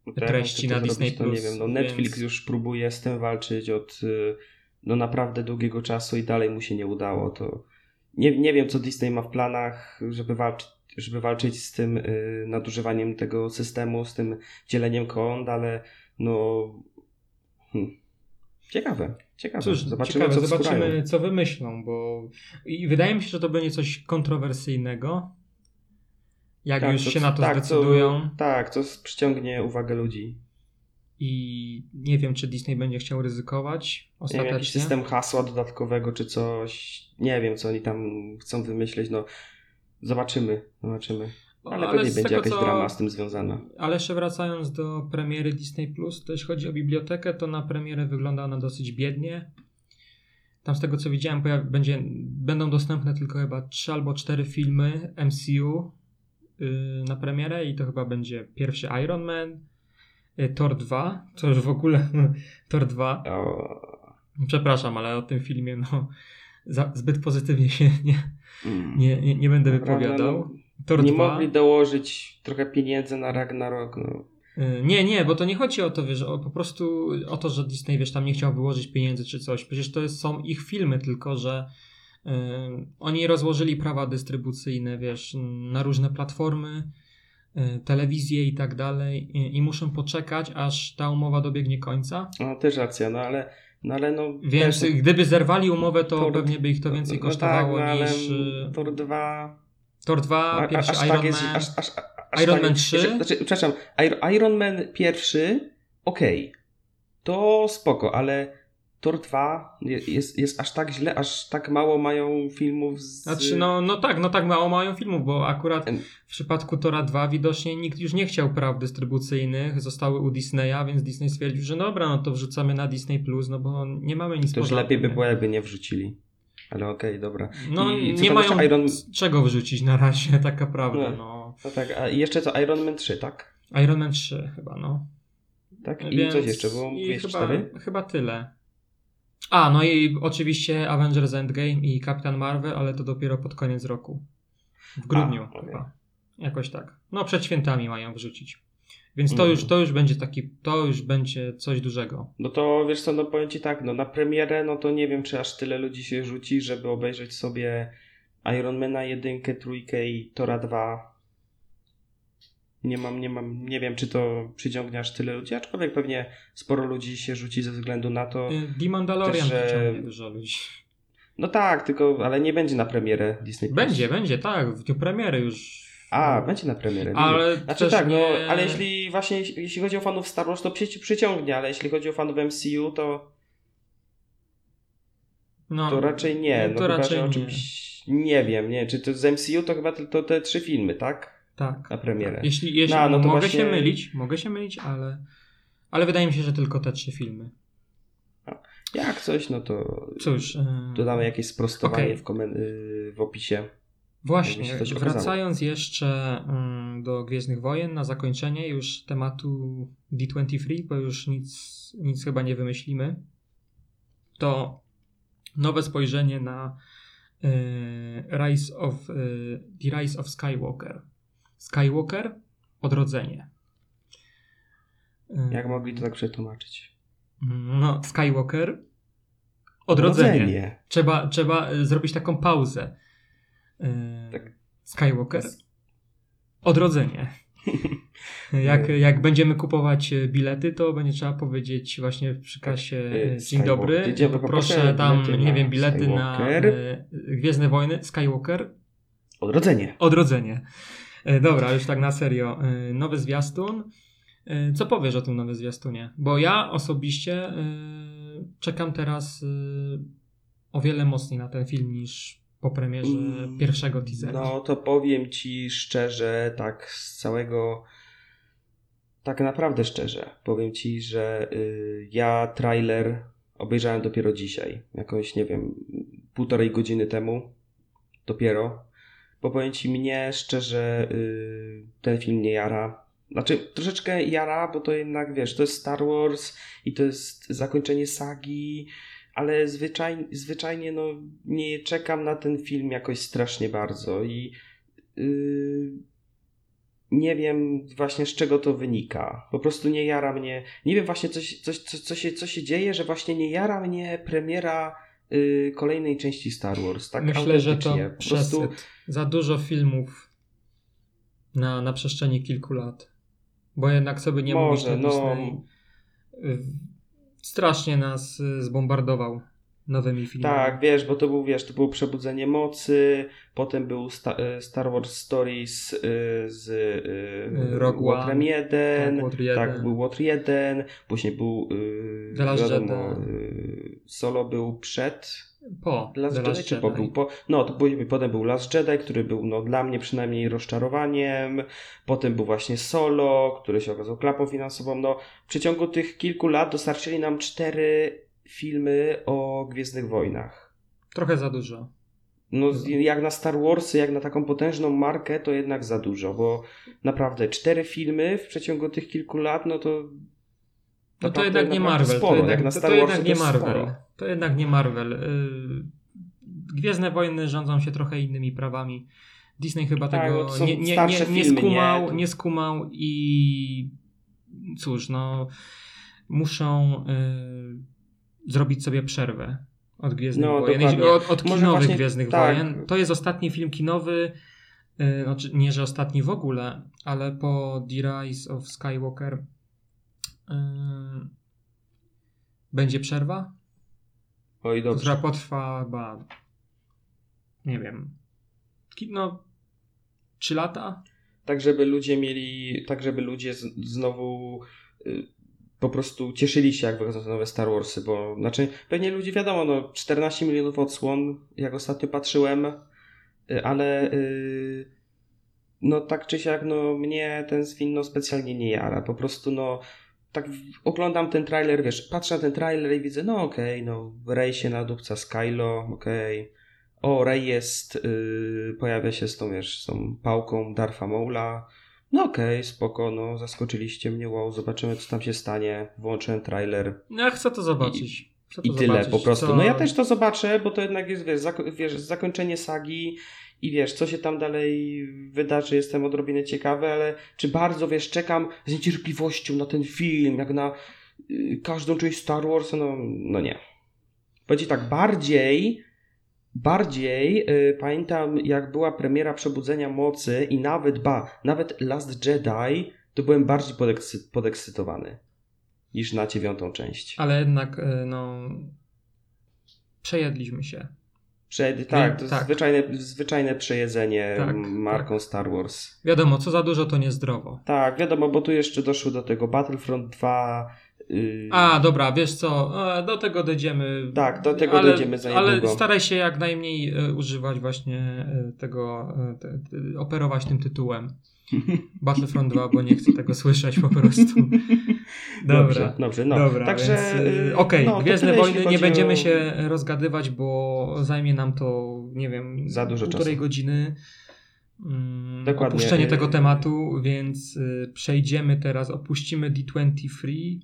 No treści na Disney to nie Plus, wiem. No Netflix więc- już próbuje z tym walczyć od y, no naprawdę długiego czasu i dalej mu się nie udało. To nie, nie wiem, co Disney ma w planach, żeby walczyć żeby walczyć z tym y, nadużywaniem tego systemu, z tym dzieleniem kont, ale no hmm. ciekawe, ciekawe. Cóż, zobaczymy, ciekawe, co zobaczymy, co wymyślą, bo i wydaje mi się, że to będzie coś kontrowersyjnego. Jak już co- się na to tak, zdecydują. Co, tak, co przyciągnie uwagę ludzi. I nie wiem, czy Disney będzie chciał ryzykować Nie wiem, jakiś ostatecznie. system hasła dodatkowego czy coś. Nie wiem, co oni tam chcą wymyśleć. No, zobaczymy, zobaczymy. Ale, pewnie z będzie tego, jakaś co- drama z tym związana. Ale jeszcze wracając do premiery Disney Plus, to jeśli chodzi o bibliotekę, to na premierę wygląda ona dosyć biednie. Tam z tego co widziałem, pojaw- będzie, będą dostępne tylko chyba 3 albo 4 filmy MCU yy, na premierę i to chyba będzie pierwszy Iron Man, yy, Thor 2, to już w ogóle Thor 2. O, Przepraszam, ale o tym filmie no, za, zbyt pozytywnie się nie, mm. nie, nie, nie będę Naprawdę, wypowiadał. No, Thor nie 2. mogli dołożyć trochę pieniędzy na Ragnarok. No. Y, Nie, nie, bo to nie chodzi o to, wiesz, o, po prostu o to, że Disney, wiesz, tam nie chciał wyłożyć pieniędzy czy coś. Przecież to jest, są ich filmy, tylko że y, oni rozłożyli prawa dystrybucyjne, wiesz, na różne platformy, y, telewizje i tak dalej i, i muszą poczekać, aż ta umowa dobiegnie końca. no też racja, no ale no, ale no Więc też, gdyby zerwali umowę, to Tor- pewnie by ich to więcej no kosztowało tak, no, niż y, Tor 2 Thor 2, a- a- pierwszy aż Iron tak jest, Man. aż, aż, aż Iron tak, Man 3? Znaczy, przepraszam, Iron, Man pierwszy, okej, to spoko, ale Tor 2 je- jest, jest aż tak źle, aż tak mało mają filmów z... Znaczy, no, no tak, no tak mało mają filmów, bo akurat w przypadku Tora 2 widocznie nikt już nie chciał praw dystrybucyjnych, zostały u Disneya, więc Disney stwierdził, że dobra, no to wrzucamy na Disney Plus, no bo nie mamy nic To już lepiej by było, jakby nie wrzucili. Ale okej, dobra. No I nie mają Iron- czego wyrzucić na razie, taka prawda, No. no. No tak, a jeszcze co, Iron Man 3, tak? Iron Man 3 chyba, no. Tak? I Więc- coś jeszcze, bo i chyba, chyba tyle. A, no i oczywiście Avengers Endgame i Captain Marvel, ale to dopiero pod koniec roku. W grudniu okej. chyba. Jakoś tak. No przed świętami mają wrzucić. Więc to, Mhm. już, to już będzie taki, to już będzie coś dużego. No to wiesz co, no powiem ci tak, no na premierę, no to nie wiem, czy aż tyle ludzi się rzuci, żeby obejrzeć sobie Ironmana jedynkę, trójkę i Tora 2. Nie mam, nie mam, nie wiem, czy to przyciągnie aż tyle ludzi, aczkolwiek pewnie sporo ludzi się rzuci ze względu na to. Y, The Mandalorian Też, e, przyciągnie dużo ludzi. No tak, tylko, ale nie będzie na premierę Disney+. Będzie, będzie, tak, w dniu premiery już. A, będzie na premierę. Ale Znaczy tak, nie... no, ale jeśli właśnie, jeśli chodzi o fanów Star Wars, to przy, przyciągnie, ale jeśli chodzi o fanów MCU, to, no, to raczej nie. No, to chyba, raczej nie. czymś, nie wiem, nie, czy to z MCU to chyba tylko te trzy filmy, tak? Tak. Na premierę. Jeśli, jeśli No, no to mogę właśnie- się mylić, mogę się mylić, ale, ale wydaje mi się, że tylko te trzy filmy. Jak coś, no to Cóż. y, dodamy jakieś sprostowanie Okej. w, komen- y, w opisie. Właśnie, wracając jeszcze mm, do Gwiezdnych Wojen, na zakończenie już tematu D23, bo już nic, nic chyba nie wymyślimy, to nowe spojrzenie na y, Rise of, y, The Rise of Skywalker. Skywalker, odrodzenie. Y, Jak mogli to tak przetłumaczyć? No, Skywalker, odrodzenie. Trzeba, trzeba y, zrobić taką pauzę. Yy, Tak. Skywalker. Odrodzenie. Jak, jak będziemy kupować e, bilety, to będzie trzeba powiedzieć właśnie przy kasie y, e, dzień Skywalker. dobry, poproszę tam, nie wiem, bilety na e, Gwiezdne Wojny, Skywalker, Odrodzenie. odrodzenie. Dobra, już tak na serio. Nowy zwiastun. Co powiesz o tym nowym zwiastunie? Bo ja osobiście czekam teraz o wiele mocniej na ten film niż po premierze Mm, pierwszego teasera. No to powiem ci szczerze, tak z całego. Tak naprawdę szczerze. Powiem ci, że y, ja trailer obejrzałem dopiero dzisiaj. Jakoś, nie wiem, półtorej godziny temu. Dopiero. Bo powiem ci, mnie szczerze y, ten film nie jara. Znaczy, troszeczkę jara, bo to jednak, wiesz, to jest Star Wars i to jest zakończenie sagi, ale zwyczaj, zwyczajnie no, nie czekam na ten film jakoś strasznie bardzo i yy, nie wiem właśnie z czego to wynika. Po prostu nie jara mnie. Nie wiem właśnie coś, coś, co, co, się, co się dzieje, że właśnie nie jara mnie premiera yy, kolejnej części Star Wars. Tak Myślę, że to. Po prostu. Za dużo filmów na, na przestrzeni kilku lat. Bo jednak sobie nie może, to no. Disney strasznie nas y, zbombardował nowymi filmami. Tak, wiesz, bo to był, wiesz, to było Przebudzenie Mocy, potem był Sta e, Star Wars Stories y, z y, Rogue One. 1, Tak, Water 1. tak, był Łotr 1, później był y, The Last wiadomo, Jedi. y, Solo był przed po Last The Jedi, Last czy po był? Po, no, to później, potem był Last Jedi, który był no, dla mnie przynajmniej rozczarowaniem. Potem był właśnie Solo, który się okazał klapą finansową. No, w przeciągu tych kilku lat dostarczyli nam cztery filmy o Gwiezdnych Wojnach. Trochę za dużo. No, jak na Star Warsy, jak na taką potężną markę, to jednak za dużo, bo naprawdę cztery filmy w przeciągu tych kilku lat, no to. No to jednak nie Marvel. Sporo, to jednak, to, to jednak nie Marvel. Sporo. To jednak nie Marvel. Gwiezdne wojny rządzą się trochę innymi prawami. Disney chyba Tak, tego nie, nie, nie, nie filmy, skumał, nie? skumał i cóż, no muszą y, zrobić sobie przerwę od Gwiezdnych No, Wojen. dokładnie. Od, od kinowych właśnie Gwiezdnych tak. Wojen. To jest ostatni film kinowy, y, znaczy nie, że ostatni w ogóle, ale po The Rise of Skywalker będzie przerwa, Oj, dobrze. która potrwa chyba nie wiem, no 3 lata? tak żeby ludzie mieli, tak żeby ludzie z, znowu y, po prostu cieszyli się, jak wychodzą te nowe Star Warsy, bo znaczy pewnie ludzie wiadomo, no 14 milionów odsłon, jak ostatnio patrzyłem, y, ale y, no tak czy siak, no mnie ten film no specjalnie nie jara, po prostu no tak oglądam ten trailer, wiesz, patrzę na ten trailer i widzę, no okej, no Rey się nadupca z Kylo, okej, o, Rey jest, y, pojawia się z tą, wiesz, z tą pałką Darfa Maula. No okej, spoko, no zaskoczyliście mnie, wow, zobaczymy co tam się stanie. Włączyłem trailer No ja chcę to zobaczyć. Chcę to i tyle zobaczyć, po prostu. co- No ja też to zobaczę, bo to jednak jest, wiesz, zako- wiesz, zakończenie sagi i wiesz, co się tam dalej wydarzy, jestem odrobinę ciekawy, ale czy bardzo, wiesz, czekam z niecierpliwością na ten film, jak na y, każdą część Star Wars, no, no nie. Będzie tak, bardziej Bardziej y, pamiętam, jak była premiera Przebudzenia Mocy i nawet, ba, nawet Last Jedi, to byłem bardziej podekscy- podekscytowany niż na dziewiątą część. Ale jednak, y, no. Przejedliśmy się. Przed, tak, to tak. Zwyczajne, zwyczajne przejedzenie Tak, marką Star Wars. Wiadomo, co za dużo to niezdrowo. Tak, wiadomo, bo tu jeszcze doszło do tego Battlefront 2. Yy, A, dobra, wiesz co, e, do tego dojdziemy. Tak, do tego dojdziemy za Ale niedługo. staraj się jak najmniej e, używać właśnie e, tego, te, te, operować tym tytułem. Battlefront 2, bo nie chcę tego słyszeć po prostu. Dobra. Dobrze, dobrze, no. Dobra, Także, y, yy, okej, no, to Gwiezdne Wojny, nie będziemy o- się rozgadywać, bo zajmie nam to, nie wiem, Za dużo półtorej czasu. godziny. Mm, Dokładnie. Opuszczenie Y- tego tematu, więc y, przejdziemy teraz, opuścimy D23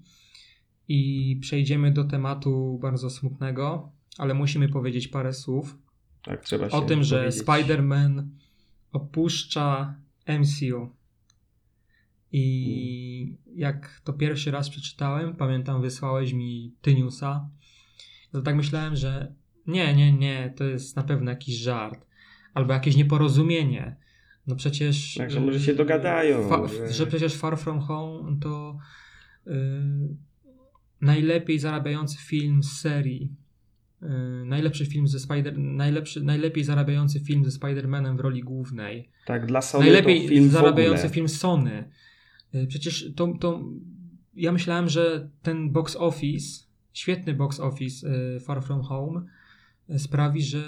i przejdziemy do tematu bardzo smutnego, ale musimy powiedzieć parę słów Tak, trzeba się o tym, że powiedzieć. Spider-Man opuszcza MCU. I jak to pierwszy raz przeczytałem, pamiętam, wysłałeś mi ty newsa, to tak myślałem, że nie, nie, nie, to jest na pewno jakiś żart. Albo jakieś nieporozumienie. No przecież. Także może się dogadają, Fa- że- że przecież Far From Home to y, najlepiej zarabiający film z serii. Y, najlepszy film ze Spider. Najlepszy, najlepiej zarabiający film ze Spider-Manem w roli głównej. Tak, dla Sony najlepiej film zarabiający film Sony. Y, Przecież to, to. Ja myślałem, że ten box office, świetny box office y, Far From Home, sprawi, że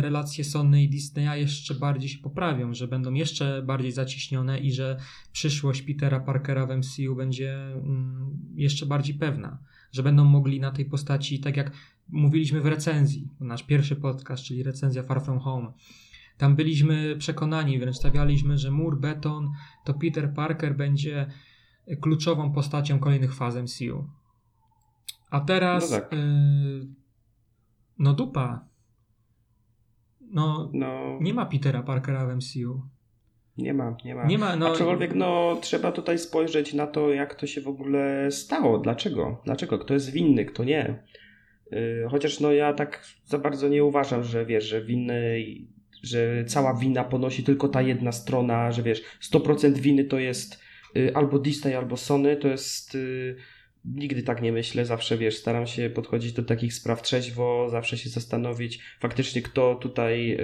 relacje Sony i Disneya jeszcze bardziej się poprawią, że będą jeszcze bardziej zacieśnione i że przyszłość Petera Parkera w MCU będzie mm, jeszcze bardziej pewna. Że będą mogli na tej postaci, tak jak mówiliśmy w recenzji, nasz pierwszy podcast, czyli recenzja Far From Home, tam byliśmy przekonani, wręcz stawialiśmy, że mur beton to Peter Parker będzie kluczową postacią kolejnych faz MCU. A teraz No tak. y, no dupa. No No, nie ma Petera Parkera w MCU. nie ma, nie ma. Nie ma, no Aczkolwiek no, trzeba tutaj spojrzeć na to, jak to się w ogóle stało. Dlaczego? Dlaczego? Kto jest winny, kto nie? Yy, chociaż no ja tak za bardzo nie uważam, że wiesz, że winny, że cała wina ponosi tylko ta jedna strona, że wiesz, 100% winy to jest yy, albo Disney, albo Sony, to jest... Yy, Nigdy tak nie myślę, zawsze wiesz, staram się podchodzić do takich spraw trzeźwo, zawsze się zastanowić faktycznie, kto tutaj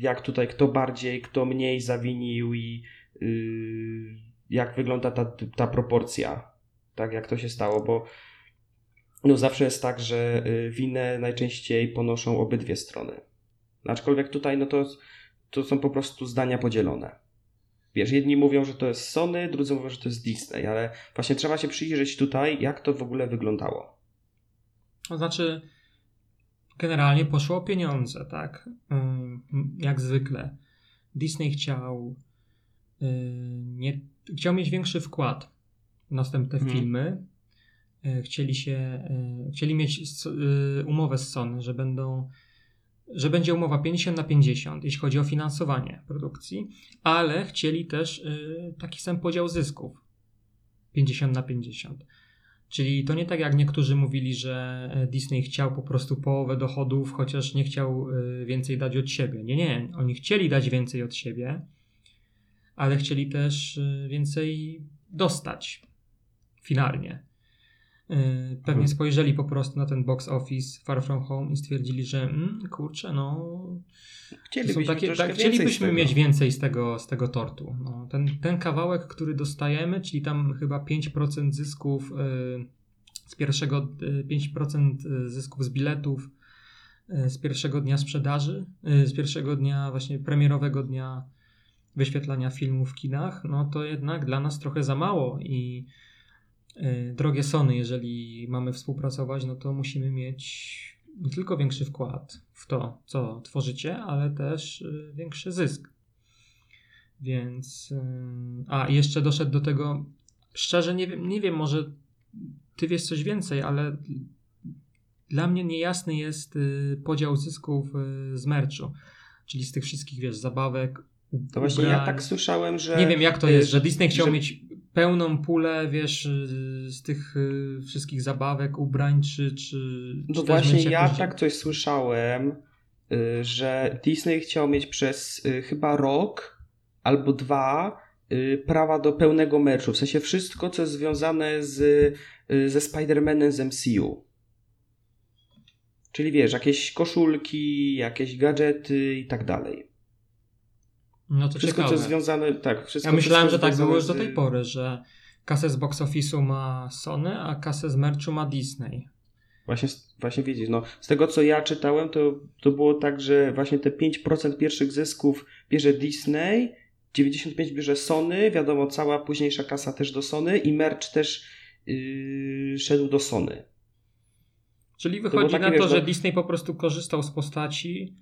jak tutaj kto bardziej, kto mniej zawinił i jak wygląda ta, ta proporcja, tak jak to się stało, bo no zawsze jest tak, że y, winę najczęściej ponoszą obydwie strony. Aczkolwiek tutaj no to, to są po prostu zdania podzielone. Wiesz, jedni mówią, że to jest Sony, drudzy mówią, że to jest Disney, ale właśnie trzeba się przyjrzeć tutaj, jak to w ogóle wyglądało. To znaczy, generalnie poszło o pieniądze, tak? Ym, Jak zwykle. Disney chciał, yy, nie, chciał mieć większy wkład w następne Mhm. filmy. Yy, Chcieli się, yy, chcieli mieć yy, umowę z Sony, że będą, że będzie umowa 50 na 50, jeśli chodzi o finansowanie produkcji, ale chcieli też taki sam podział zysków. 50 na 50. Czyli to nie tak jak niektórzy mówili, że e, Disney chciał po prostu połowę dochodów, chociaż nie chciał więcej dać od siebie. Nie, nie, oni chcieli dać więcej od siebie, ale chcieli też więcej dostać finalnie. Y, Pewnie Mhm. spojrzeli po prostu na ten box office Far From Home i stwierdzili, że mm, kurczę, no Chcielibyśmy, takie, tak, więcej chcielibyśmy tego. mieć więcej z tego, z tego tortu. No, ten, ten kawałek, który dostajemy, czyli tam chyba 5% zysków y, z pierwszego, y, 5% zysków z biletów y, z pierwszego dnia sprzedaży, z pierwszego dnia właśnie premierowego dnia wyświetlania filmu w kinach, no to jednak dla nas trochę za mało i drogie Sony, jeżeli mamy współpracować, no to musimy mieć nie tylko większy wkład w to, co tworzycie, ale też y, większy zysk. Więc. y, A, jeszcze doszedł do tego. Szczerze nie wiem, nie wiem, może ty wiesz coś więcej, ale dla mnie niejasny jest y, podział zysków y, z merchu. Czyli z tych wszystkich, wiesz, zabawek. To właśnie ja tak słyszałem, że... Nie wiem, jak to y, jest, że Disney chciał że- mieć pełną pulę, wiesz, y, z tych y, wszystkich zabawek, ubrań, czy. czy No właśnie ja jakąś- tak coś słyszałem, y, że Disney chciał mieć przez chyba rok albo dwa prawa do pełnego meczu. W sensie wszystko, co jest związane z, ze Spider-Manem z MCU. Czyli wiesz, jakieś koszulki, jakieś gadżety i tak dalej. No to Wszystko, co ciekawe. jest związane, tak. Wszystko, Ja myślałem, co że tak było już do tej pory, że kasę z box office'u ma Sony, a kasę z merchu ma Disney. Właśnie, właśnie widzisz, no, z tego co ja czytałem, to, to było tak, że właśnie te 5% pierwszych zysków bierze Disney, 95% bierze Sony, wiadomo, cała późniejsza kasa też do Sony i merch też yy, szedł do Sony. Czyli wychodzi takie, na to, wiesz, że no- Disney po prostu korzystał z postaci.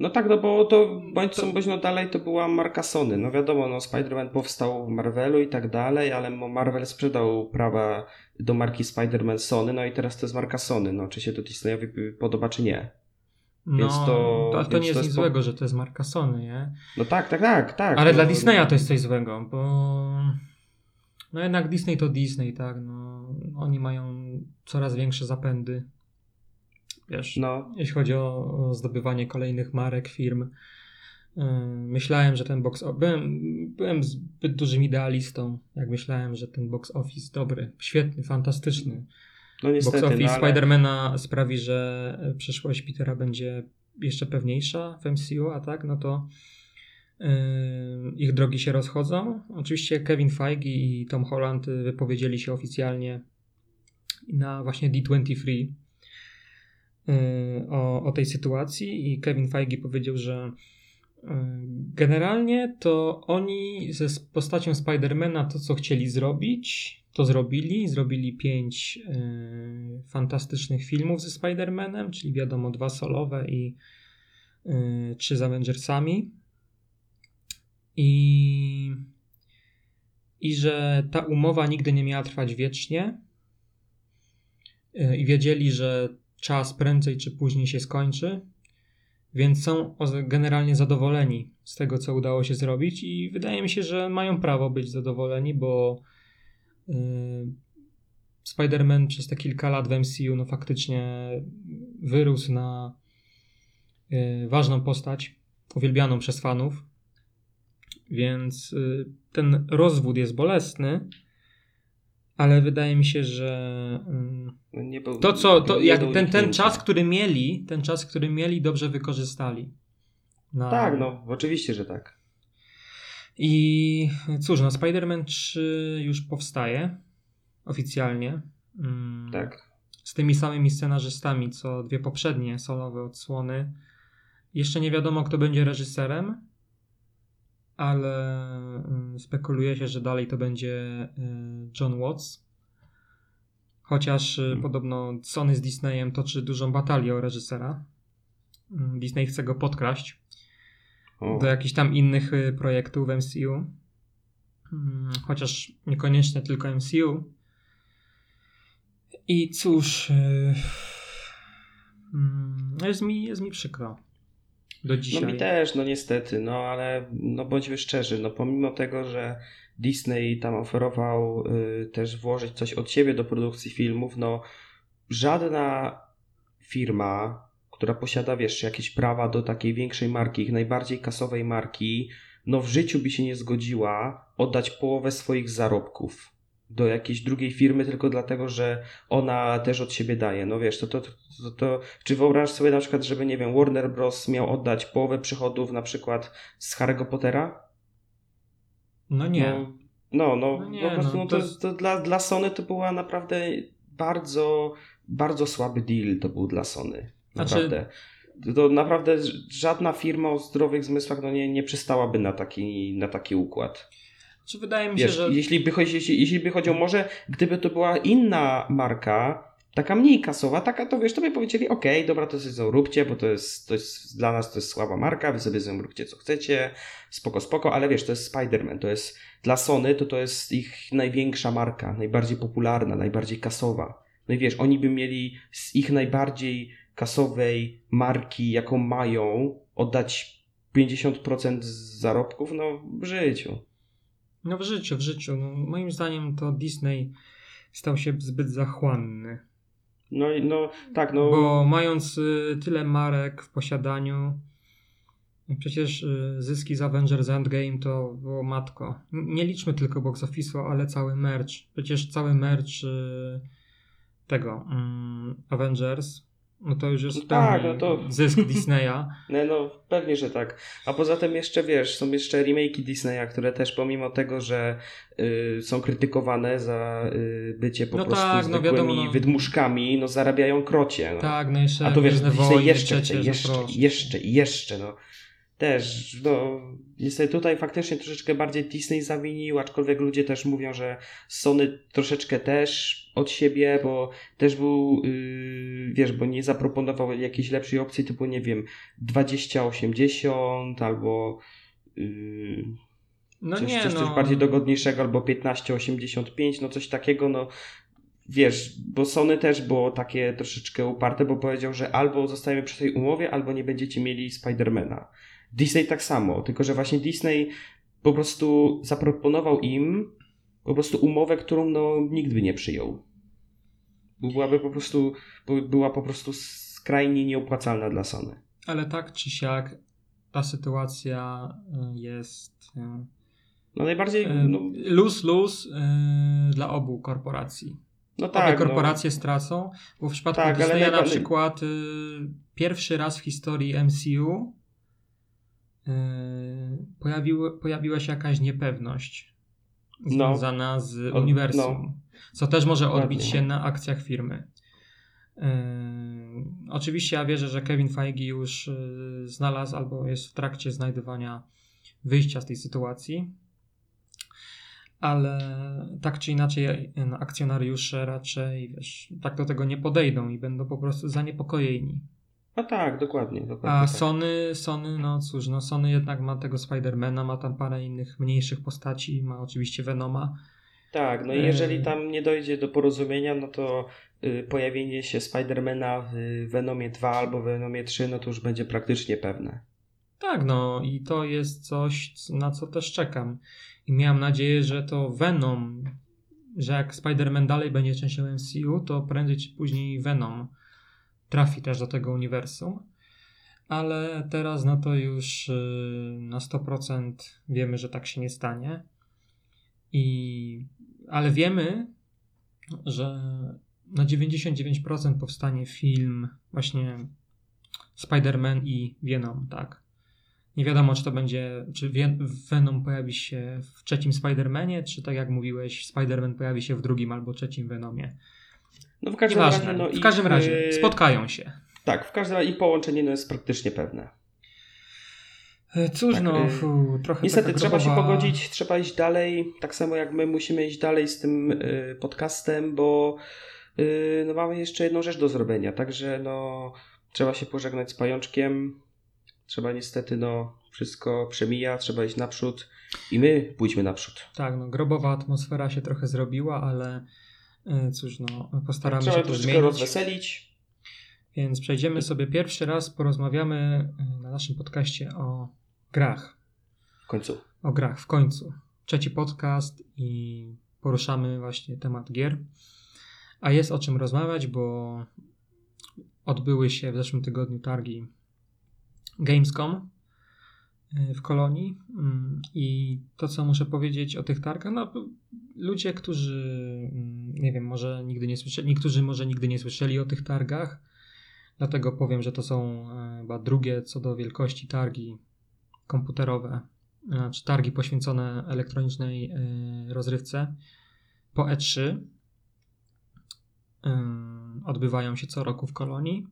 No tak, no bo to bądź co bądź no dalej to była marka Sony. No wiadomo, no Spider-Man powstał w Marvelu i tak dalej, ale Marvel sprzedał prawa do marki Spider-Man Sony, no i teraz to jest marka Sony. No czy się to Disneyowi podoba, czy nie. No, Więc to- ale to nie jest to nic po- złego, że to jest marka Sony, nie? No tak, tak, tak, tak. Ale no, dla Disneya to jest coś złego, bo no jednak Disney to Disney, tak? No, oni mają coraz większe zapędy. Wiesz, No, jeśli chodzi o, o zdobywanie kolejnych marek, firm. Yy, Myślałem, że ten box. Byłem, byłem zbyt dużym idealistą, jak myślałem, że ten box office dobry, świetny, fantastyczny. no niestety, box office no, ale... Spidermana sprawi, że przyszłość Petera będzie jeszcze pewniejsza w MCU, a tak, no to yy, ich drogi się rozchodzą. Oczywiście Kevin Feige i Tom Holland y, wypowiedzieli się oficjalnie na właśnie D23 yy, o, o tej sytuacji i Kevin Feige powiedział, że yy, generalnie to oni ze postacią Spidermana to, co chcieli zrobić, to zrobili. Zrobili pięć yy, fantastycznych filmów ze Spider-Manem, czyli wiadomo, dwa solowe i yy, trzy z Avengersami. I, I że ta umowa nigdy nie miała trwać wiecznie. Yy, I wiedzieli, że czas prędzej czy później się skończy. Więc są generalnie zadowoleni z tego, co udało się zrobić, i wydaje mi się, że mają prawo być zadowoleni, bo yy, Spider-Man przez te kilka lat w MCU no faktycznie wyrósł na yy, ważną postać, uwielbianą przez fanów. Więc yy, ten rozwód jest bolesny, ale wydaje mi się, że yy, Nie był, to co, to jak ten, ten czas, który mieli, ten czas, który mieli, dobrze wykorzystali. Na- Tak, no, oczywiście, że tak. I cóż, no Spider-Man 3 już powstaje oficjalnie. Mm, Tak. z tymi samymi scenarzystami, co dwie poprzednie solowe odsłony. Jeszcze nie wiadomo, kto będzie reżyserem, ale mm, spekuluje się, że dalej to będzie y, John Watts. Chociaż y, Hmm. podobno Sony z Disneyem toczy dużą batalię o reżysera. Mm, Disney chce go podkraść O. do jakichś tam innych y, projektów w MCU. Mm, Chociaż niekoniecznie tylko MCU. I cóż, mm, jest mi, jest mi przykro. Do dzisiaj. No mi też, no niestety, no ale no bądźmy szczerzy, no pomimo tego, że Disney tam oferował y, też włożyć coś od siebie do produkcji filmów, no żadna firma, która posiada, wiesz, jakieś prawa do takiej większej marki, ich najbardziej kasowej marki, no w życiu by się nie zgodziła oddać połowę swoich zarobków do jakiejś drugiej firmy tylko dlatego, że ona też od siebie daje. No wiesz, to, to, to, to czy wyobraź sobie na przykład, żeby, nie wiem, Warner Bros. miał oddać połowę przychodów na przykład z Harry'ego Pottera? No nie. No, no, no, No nie, po prostu no no, to to, to dla, dla Sony to była naprawdę bardzo, bardzo słaby deal to był dla Sony. Znaczy- Naprawdę. To, to naprawdę żadna firma o zdrowych zmysłach no nie, nie przystałaby na taki, na taki układ. Czy wydaje mi Wiesz, się, że. jeśli, by, chodzi- jeśli, jeśli by chodziło, może gdyby to była inna marka, taka mniej kasowa, taka to wiesz, to by powiedzieli, okej, dobra, to sobie z nią róbcie, bo to jest, to jest dla nas to jest słaba marka, wy sobie z nią róbcie co chcecie, spoko, spoko, ale wiesz, to jest Spider-Man, to jest dla Sony, to to jest ich największa marka, najbardziej popularna, najbardziej kasowa. No i wiesz, oni by mieli z ich najbardziej kasowej marki, jaką mają, oddać 50% z zarobków, no w życiu. No w życiu, w życiu. No, moim zdaniem to Disney stał się zbyt zachłanny. No, i- no tak, no. Bo mając y, tyle marek w posiadaniu, przecież y, zyski z Avengers Endgame to było matko. Nie liczmy tylko box office'u, ale cały merch. Przecież cały merch y, tego mm, Avengers, no to już jest No tak, no to- zysk Disneya. No, no, pewnie, że tak. A poza tym jeszcze wiesz, są jeszcze remake'i Disneya, które też pomimo tego, że y, są krytykowane za y, bycie po No prostu tak, no zwykłymi wiadomo, no. wydmuszkami, no zarabiają krocie. No. Tak, no jeszcze A to wiesz, Disney Wojny jeszcze przecież, no jeszcze, jeszcze i jeszcze, no. Też, no, niestety tutaj faktycznie troszeczkę bardziej Disney zawinił, aczkolwiek ludzie też mówią, że Sony troszeczkę też od siebie, bo też był, yy, wiesz, bo nie zaproponował jakiejś lepszej opcji typu, nie wiem, 2080 albo yy, No coś, nie, coś, no. coś bardziej dogodniejszego, albo 1585, no coś takiego, no wiesz, bo Sony też było takie troszeczkę uparte, bo powiedział, że albo zostajemy przy tej umowie, albo nie będziecie mieli Spidermana. Disney tak samo, tylko że właśnie Disney po prostu zaproponował im po prostu umowę, którą no nikt by nie przyjął. Byłaby po prostu, by- była po prostu skrajnie nieopłacalna dla Sony. Ale tak czy siak ta sytuacja y, jest y, No najbardziej, y, no, dla obu korporacji. no Obie tak, no, korporacje stracą, bo w przypadku Tak, ale Disneya na najbardziej- przykład y, pierwszy raz w historii MCU pojawiło, pojawiła się jakaś niepewność No. związana z O- uniwersum, no. co też może odbić no. się na akcjach firmy. Yy, oczywiście ja wierzę, że Kevin Feige już yy, znalazł albo jest w trakcie znajdywania wyjścia z tej sytuacji, ale tak czy inaczej yy, akcjonariusze raczej wiesz, tak do tego nie podejdą i będą po prostu zaniepokojeni. No tak, dokładnie, dokładnie. A tak. Sony, Sony, no cóż, no Sony jednak ma tego Spidermana, ma tam parę innych mniejszych postaci, ma oczywiście Venoma. Tak, no i E, jeżeli tam nie dojdzie do porozumienia, no to y, pojawienie się Spidermana w Venomie 2 albo Venomie 3, no to już będzie praktycznie pewne. Tak, no i to jest coś, na co też czekam. I miałem nadzieję, że to Venom, że jak Spider-Man dalej będzie częścią MCU, to prędzej czy później Venom trafi też do tego uniwersum. Ale teraz no to już yy, na 100% wiemy, że tak się nie stanie. I, ale wiemy, że na 99% powstanie film właśnie Spider-Man i Venom, tak. Nie wiadomo, czy to będzie, czy Ven- Venom pojawi się w trzecim Spider-Manie, czy tak jak mówiłeś, Spider-Man pojawi się w drugim albo trzecim Venomie. No w każdym Nieważne. razie. No, w każdym ich, razie y, spotkają się. Tak, w każdym razie ich połączenie no, jest praktycznie pewne. E, Cóż, Tak, no, y, fu, trochę Niestety trzeba się pogodzić, trzeba iść dalej, tak samo jak my musimy iść dalej z tym y, podcastem, bo y, no, mamy jeszcze jedną rzecz do zrobienia, także no trzeba się pożegnać z pajączkiem, trzeba niestety no wszystko przemija, trzeba iść naprzód i my pójdźmy naprzód. Tak, no, grobowa atmosfera się trochę zrobiła, ale cóż, no, postaramy trzeba się to zmienić. rozweselić. Więc przejdziemy sobie pierwszy raz, porozmawiamy e, na naszym podcaście o grach. W końcu. O grach w końcu. Trzeci podcast i poruszamy właśnie temat gier. A jest o czym rozmawiać, bo odbyły się w zeszłym tygodniu targi Gamescom y, w Kolonii Mm, i to co muszę powiedzieć o tych targach, no ludzie, którzy mm, nie wiem, może nigdy nie słyszeli, niektórzy może nigdy nie słyszeli o tych targach, dlatego powiem, że to są e, chyba drugie co do wielkości targi komputerowe, e, czy targi poświęcone elektronicznej e, rozrywce po E3 Ym, odbywają się co roku w Kolonii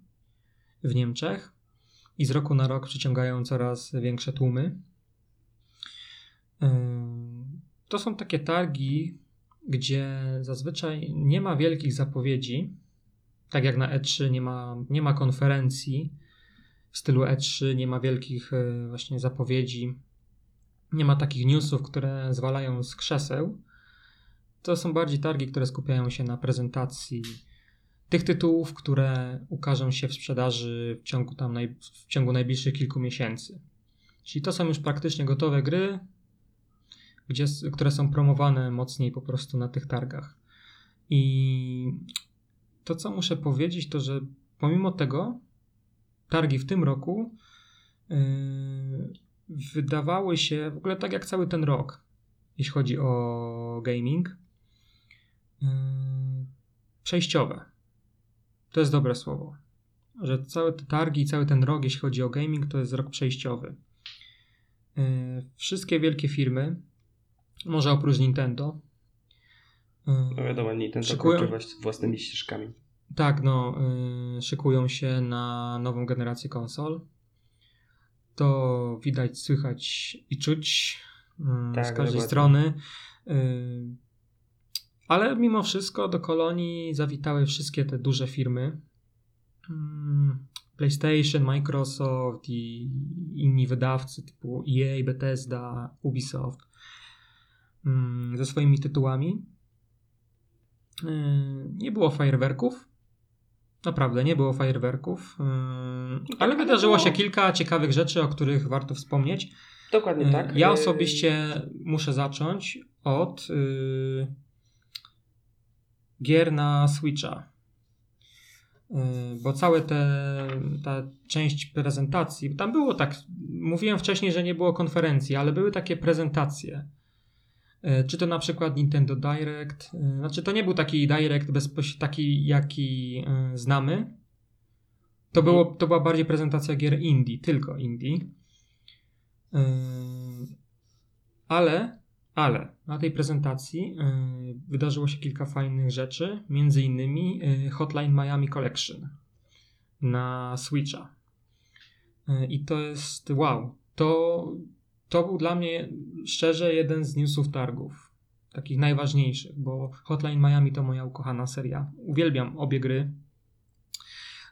w Niemczech i z roku na rok przyciągają coraz większe tłumy. To są takie targi, gdzie zazwyczaj nie ma wielkich zapowiedzi, tak jak na E3 nie ma, nie ma konferencji w stylu E3, nie ma wielkich e, właśnie zapowiedzi, nie ma takich newsów, które zwalają z krzeseł. To są bardziej targi, które skupiają się na prezentacji tych tytułów, które ukażą się w sprzedaży w ciągu, tam naj, w ciągu najbliższych kilku miesięcy. Czyli to są już praktycznie gotowe gry, gdzie, które są promowane mocniej po prostu na tych targach. I to, co muszę powiedzieć, to że pomimo tego targi w tym roku yy, wydawały się w ogóle tak jak cały ten rok, jeśli chodzi o gaming, yy, przejściowe. To jest dobre słowo. Że całe te targi cały ten rok, jeśli chodzi o gaming, to jest rok przejściowy. Yy, Wszystkie wielkie firmy, może oprócz Nintendo, yy, No wiadomo, Nintendo Szykują- własnymi ścieżkami. tak, no, y, szykują się na nową generację konsol. To widać, słychać i czuć y, Tak, z każdej dokładnie. strony. Ale mimo wszystko do kolonii zawitały wszystkie te duże firmy. PlayStation, Microsoft i inni wydawcy typu EA, Bethesda, Ubisoft ze swoimi tytułami. Y, Nie było fajerwerków. Naprawdę, nie było fajerwerków. Yy, tak, ale ale wydarzyło było. się kilka ciekawych rzeczy, o których warto wspomnieć. Dokładnie Yy, tak. Ja osobiście muszę zacząć od yy, gier na Switcha. Bo całe te, ta część prezentacji, tam było tak, mówiłem wcześniej, że nie było konferencji, ale były takie prezentacje. Yy, Czy to na przykład Nintendo Direct, yy, znaczy to nie był taki Direct bezpoś- taki jaki yy, znamy. To, było, to była bardziej prezentacja gier indie, tylko indie. Ale, ale na tej prezentacji wydarzyło się kilka fajnych rzeczy, między innymi Hotline Miami Collection na Switcha. I to jest wow. To, to był dla mnie szczerze jeden z newsów targów. Takich najważniejszych, bo Hotline Miami to moja ukochana seria. Uwielbiam obie gry.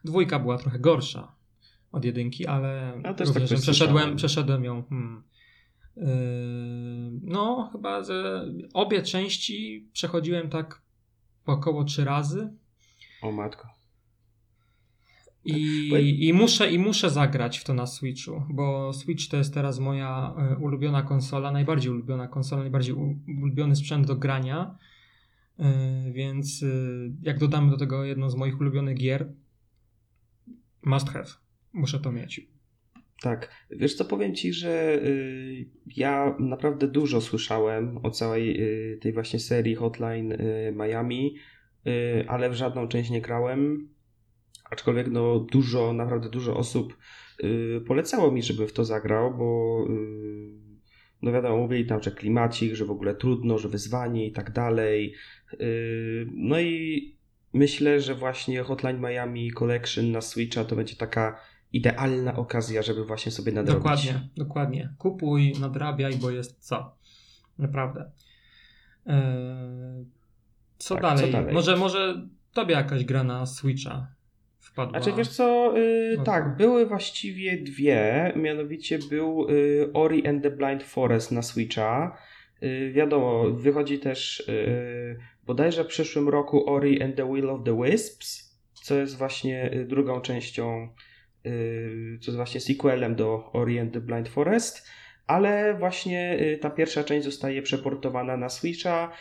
Dwójka była trochę gorsza od jedynki, ale A też tak również coś przeszedłem, przeszedłem ją. Hmm. Yy, no, chyba ze obie części przechodziłem tak około trzy razy. O matko. I, Bo- i, muszę, I muszę zagrać w to na Switchu, bo Switch to jest teraz moja e, ulubiona konsola, najbardziej ulubiona konsola, najbardziej ulubiony sprzęt do grania. E, Więc e, jak dodamy do tego jedną z moich ulubionych gier, must have. Muszę to mieć. Tak. Wiesz co, powiem Ci, że y, ja naprawdę dużo słyszałem o całej y, tej właśnie serii Hotline y, Miami, ale w żadną część nie grałem. Aczkolwiek no dużo, naprawdę dużo osób y, polecało mi, żebym w to zagrał, bo y, no wiadomo, mówili tam, że klimacik, że w ogóle trudno, że wyzwanie i tak dalej. Y, No i myślę, że właśnie Hotline Miami Collection na Switcha to będzie taka idealna okazja, żeby właśnie sobie nadrobić. Dokładnie, dokładnie. Kupuj, nadrabiaj, bo jest co. Naprawdę. Eee, co, Tak, co dalej? dalej? Może, może tobie jakaś gra na Switcha wpadła? Znaczy wiesz co, y, No tak, były właściwie dwie, mianowicie był y, Ori and the Blind Forest na Switcha. Y, wiadomo, wychodzi też y, bodajże w przyszłym roku Ori and the Will of the Wisps, co jest właśnie y, drugą częścią, co jest właśnie sequelem do Ori and the Blind Forest. Ale właśnie y, ta pierwsza część zostaje przeportowana na Switcha.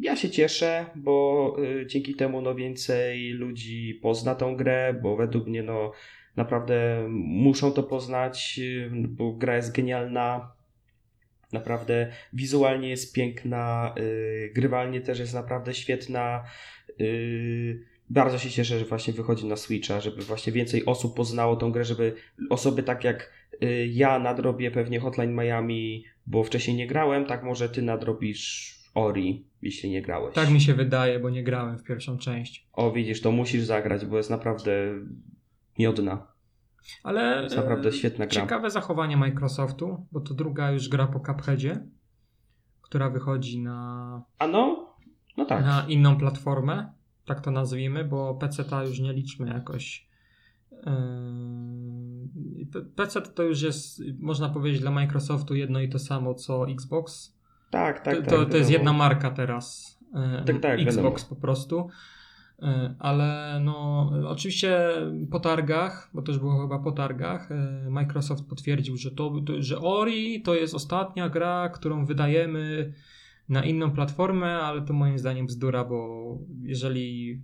Ja się cieszę, bo y, dzięki temu no więcej ludzi pozna tą grę, bo według mnie no naprawdę muszą to poznać, y, bo gra jest genialna. Naprawdę wizualnie jest piękna, grywalnie też jest naprawdę świetna. Bardzo się cieszę, że właśnie wychodzi na Switcha, żeby właśnie więcej osób poznało tą grę, żeby osoby tak jak ja nadrobię pewnie Hotline Miami, bo wcześniej nie grałem, tak może ty nadrobisz Ori, jeśli nie grałeś. Tak mi się wydaje, bo nie grałem w pierwszą część. O, widzisz, to musisz zagrać, bo jest naprawdę miodna. Ale Jest naprawdę e, świetna gra. ciekawe zachowanie Microsoftu, bo to druga już gra po Cupheadzie, która wychodzi na, A no, no tak. na inną platformę, tak to nazwijmy, bo PC ta już nie liczmy jakoś. Yy, PC to już jest, można powiedzieć, dla Microsoftu jedno i to samo co Xbox. Tak, tak, to, tak. to, to jest jedna marka teraz. yy, Tak, tak, Xbox wiadomo. po prostu. Yy, Ale no, oczywiście po targach, bo to już było chyba po targach, yy, Microsoft potwierdził, że, to, że Ori to jest ostatnia gra, którą wydajemy na inną platformę, ale to moim zdaniem bzdura, bo jeżeli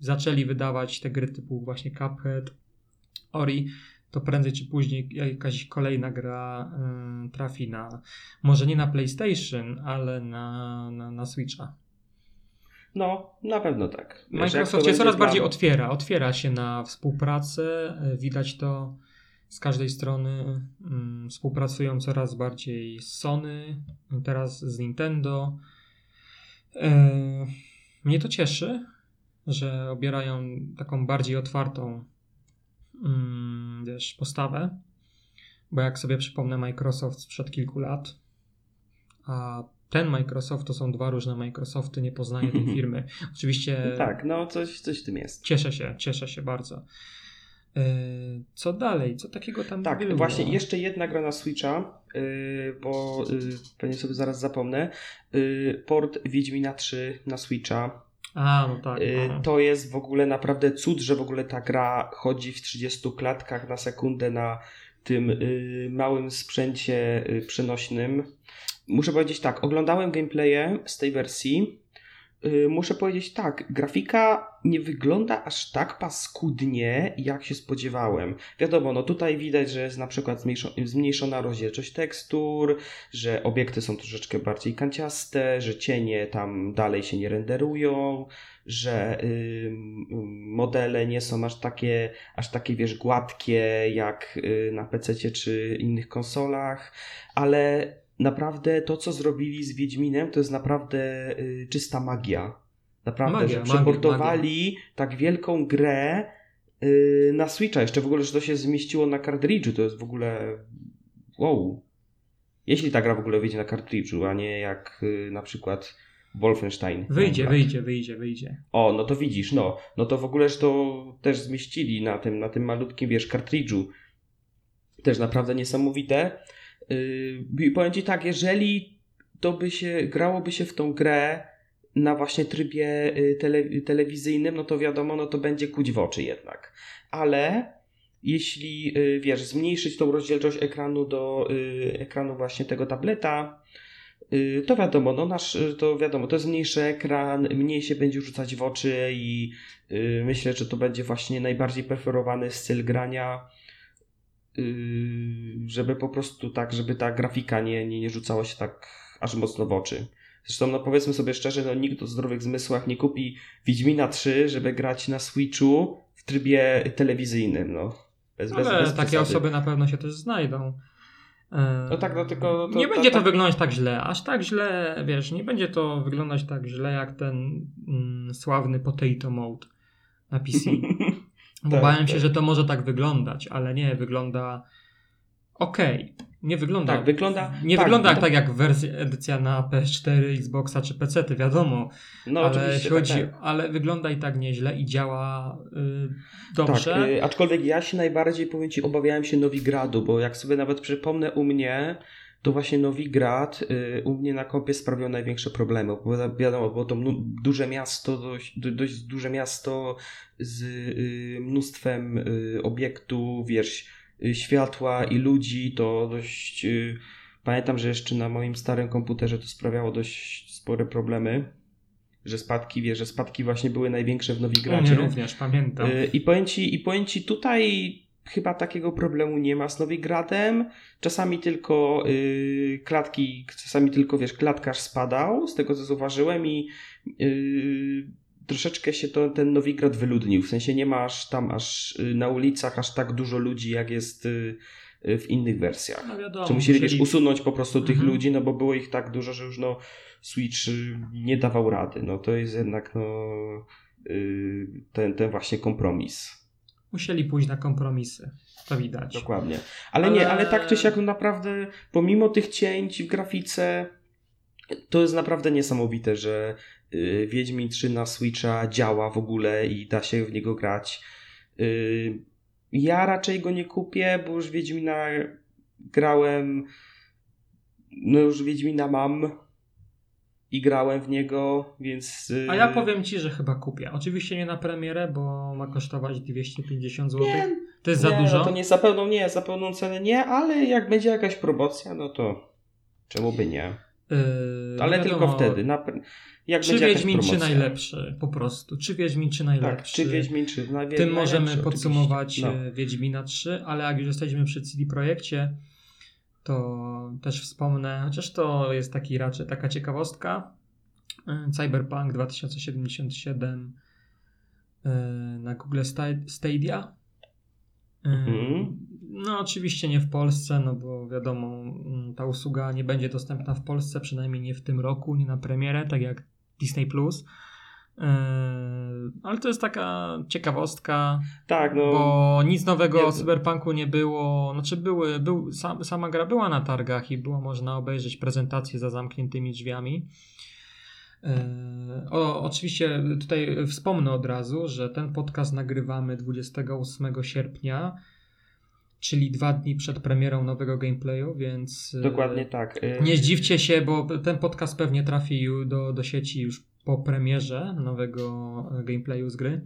zaczęli wydawać te gry typu właśnie Cuphead, Ori, to prędzej czy później jakaś kolejna gra y, trafi na, może nie na PlayStation, ale na, na, na Switcha. No, na pewno tak. Wiesz, Microsoft się coraz bardziej otwiera, otwiera się na współpracę, y, widać to z każdej strony, mm, współpracują coraz bardziej z Sony, teraz z Nintendo. E, Mnie to cieszy, że obierają taką bardziej otwartą mm, wiesz, postawę, bo jak sobie przypomnę Microsoft sprzed kilku lat, a ten Microsoft to są dwa różne Microsofty, nie poznaję tej firmy. Oczywiście Tak, no coś, coś w tym jest. cieszę się, cieszę się bardzo. E, Co dalej? Co takiego tam Tak, było? właśnie jeszcze jedna gra na Switcha, yy, bo yy, pewnie sobie zaraz zapomnę. Port Wiedźmina 3 na Switcha. A, no tak. No. to jest w ogóle naprawdę cud, że w ogóle ta gra chodzi w 30 klatkach na sekundę na tym yy, małym sprzęcie yy, przenośnym. Muszę powiedzieć tak, oglądałem gameplaye z tej wersji. Yy, muszę powiedzieć tak, grafika nie wygląda aż tak paskudnie, jak się spodziewałem. Wiadomo, no tutaj widać, że jest na przykład zmniejszo- zmniejszona rozdzielczość tekstur, że obiekty są troszeczkę bardziej kanciaste, że cienie tam dalej się nie renderują, że modele nie są aż takie, aż takie wiesz, gładkie jak y, na PC czy innych konsolach, ale naprawdę to, co zrobili z Wiedźminem, to jest naprawdę y, czysta magia. Naprawdę, Magia, że magia, przeportowali tak wielką grę y, na Switcha. Jeszcze w ogóle, że to się zmieściło na kartridżu, to jest w ogóle wow. Jeśli ta gra w ogóle wyjdzie na kartridżu, a nie jak y, na przykład Wolfenstein. Wyjdzie, wyjdzie, wyjdzie, wyjdzie. O, no to widzisz, no. No to w ogóle, że to też zmieścili na tym, na tym malutkim, wiesz, kartridżu. Też naprawdę niesamowite. Yy, powiem Ci tak, jeżeli to by się, grałoby się w tą grę na właśnie trybie y, tele, telewizyjnym, no to wiadomo, no to będzie kuć w oczy jednak. Ale jeśli, y, wiesz, zmniejszyć tą rozdzielczość ekranu do y, ekranu właśnie tego tableta, y, to wiadomo, no nasz, to wiadomo, to jest mniejszy ekran, mniej się będzie rzucać w oczy i y, myślę, że to będzie właśnie najbardziej preferowany styl grania, żeby po prostu tak, żeby ta grafika nie, nie, nie rzucała się tak aż mocno w oczy. Zresztą, no powiedzmy sobie szczerze, no nikt o zdrowych zmysłach nie kupi Wiedźmina 3, żeby grać na Switchu w trybie telewizyjnym, no. Bez, bez, Ale bez takie przesady. osoby na pewno się też znajdą. E, No tak, no tylko to- nie to- będzie to tak- wyglądać tak źle, aż tak źle, wiesz, nie będzie to wyglądać tak źle jak ten mm, sławny Potato Mode. na PC. Bo Tak, się, tak. że to może tak wyglądać, ale nie, wygląda okej. Nie wygląda. Tak, wygląda- Nie tak, wygląda tak jak wersja edycja na PS4, Xboxa czy PC, ty wiadomo. No ale oczywiście, jeśli chodzi, tak, tak. ale wygląda i tak nieźle i działa y, dobrze. Tak, y, aczkolwiek ja się najbardziej, powiem Ci, obawiałem się Nowigradu, bo jak sobie nawet przypomnę u mnie, to właśnie Nowigrad y, u mnie na kompie sprawiał największe problemy, bo wi- wiadomo, było to duże miasto, dość, do- dość duże miasto z y, mnóstwem y, obiektów, wiesz, światła i ludzi, to dość... Pamiętam, że jeszcze na moim starym komputerze to sprawiało dość spore problemy, że spadki, wiesz, że spadki właśnie były największe w Nowigradzie. również, pamiętam. I powiem, ci, I powiem ci, tutaj chyba takiego problemu nie ma z Nowigradem. Czasami tylko y, klatki, czasami tylko wiesz, klatkarz spadał, z tego co zauważyłem i y, troszeczkę się to, ten Nowigrad wyludnił. W sensie nie masz tam aż y, na ulicach aż tak dużo ludzi, jak jest w innych wersjach. no wiadomo, Czy musieli, musieli- usunąć po prostu tych Mhm. ludzi, no bo było ich tak dużo, że już no Switch nie dawał rady. No to jest jednak no ten, ten właśnie kompromis. Musieli pójść na kompromisy. To widać. Dokładnie. Ale, Ale- nie, ale tak czy siak naprawdę pomimo tych cięć w grafice to jest naprawdę niesamowite, że y, Wiedźmin 3 na Switcha działa w ogóle i da się w niego grać. Y, ja raczej go nie kupię, bo już Wiedźmina grałem no już Wiedźmina mam i grałem w niego, więc... y, A ja powiem ci, że chyba kupię. Oczywiście nie na premierę, bo ma kosztować 250 zł. Nie, To jest za nie, dużo. No to nie za pełną, nie, za pełną cenę nie, ale jak będzie jakaś promocja, no to czemu by nie? Yy, Ale wiadomo, tylko wtedy. Na, jak Czy Wiedźmin czy najlepszy po prostu. Czy Wiedźmin czy najlepszy. Tak, czy Wiedźmin, czy na Tym możemy podsumować. No. e, Wiedźmina 3, ale jak już jesteśmy przy CD Projekcie, to też wspomnę, chociaż to jest taki raczej taka ciekawostka. e, Cyberpunk 2077 e, na Google Sta- Stadia. E, Mhm. No, oczywiście nie w Polsce, no bo wiadomo, mm, ta usługa nie będzie dostępna w Polsce, przynajmniej nie w tym roku, nie na premierę, tak jak Disney Plus. Yy, ale to jest taka ciekawostka, Tak, no. bo nic nowego nie- o Cyberpunku nie było. Znaczy, były, był, sam, sama gra była na targach i było można obejrzeć prezentację za zamkniętymi drzwiami. Yy, O, oczywiście tutaj wspomnę od razu, że ten podcast nagrywamy 28 sierpnia, czyli dwa dni przed premierą nowego gameplayu, więc. yy, Dokładnie tak. y, Nie zdziwcie się, bo ten podcast pewnie trafi do, do sieci już po premierze nowego e, gameplayu z gry.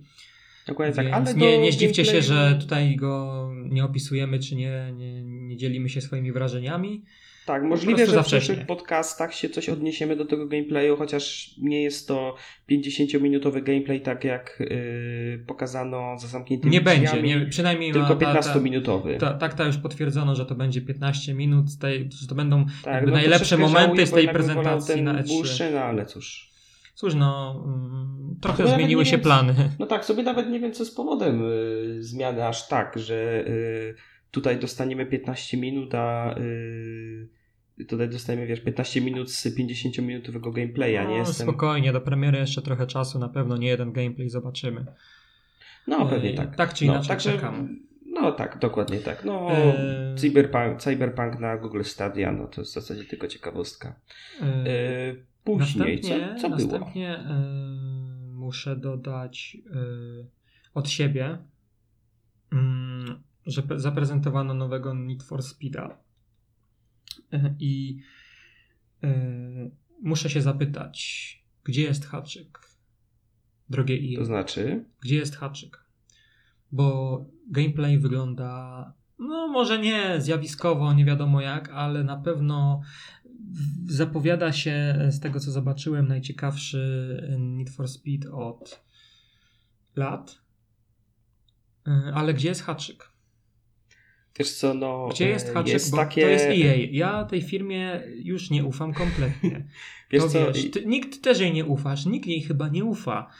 Dokładnie tak, ale nie, nie zdziwcie się, gameplayu- że tutaj go nie opisujemy, czy nie, nie, nie dzielimy się swoimi wrażeniami. Tak, możliwe, że w przyszłych podcastach się coś odniesiemy do tego gameplayu, chociaż nie jest to 50-minutowy gameplay, tak jak y, pokazano za zamkniętymi Nie będzie, drzwiami, nie, przynajmniej tylko ma ta, ta, 15-minutowy. ta, tak, już potwierdzono, że to będzie 15 minut, tej, że to będą Tak, no najlepsze momenty żałuję, z tej prezentacji na E3. dłuższy, no ale cóż. Cóż, no, mm, trochę No, zmieniły nie się wiem, plany. No tak, sobie nawet nie wiem, co jest powodem y, zmiany aż tak, że y, tutaj dostaniemy 15 minut, a y, tutaj dostajemy, wiesz, 15 minut z 50-minutowego gameplaya, nie No, jestem... Spokojnie, do premiery jeszcze trochę czasu, na pewno nie jeden gameplay zobaczymy. No, pewnie Yy, tak. tak czy no, inaczej czekamy. No tak, dokładnie tak. No, Eee. cyberpunk, cyberpunk na Google Stadia, no to jest w zasadzie tylko ciekawostka. Yy, później, co, następnie co było? następnie yy, muszę dodać yy, od siebie, yy, że zaprezentowano nowego Need for Speeda. Yy, I muszę się zapytać, gdzie jest haczyk? Drogie EA. To znaczy? Gdzie jest haczyk? Bo gameplay wygląda, no może nie zjawiskowo, nie wiadomo jak, ale na pewno zapowiada się z tego co zobaczyłem najciekawszy Need for Speed od lat. Y, Ale gdzie jest haczyk? Wiesz co, no... Gdzie jest e, haczyk? Jest Bo takie... to jest EA. Ja tej firmie już nie ufam kompletnie. Wiesz to co, wiesz, ty, nikt też jej nie ufasz, nikt jej chyba nie ufa.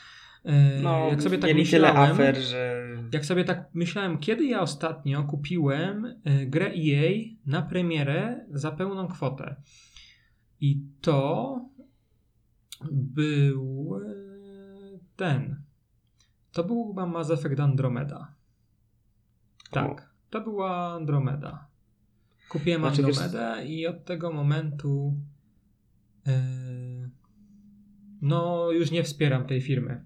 Y, no, jak sobie tak myślałem, tyle afer, że... jak sobie tak myślałem, kiedy ja ostatnio kupiłem grę EA na premierę za pełną kwotę. I to był y, ten. To był chyba Mass Effect Andromeda. Tak, to była Andromeda. Kupiłem Znaczy, wiesz- Andromedę i od tego momentu yy, no już nie wspieram tej firmy.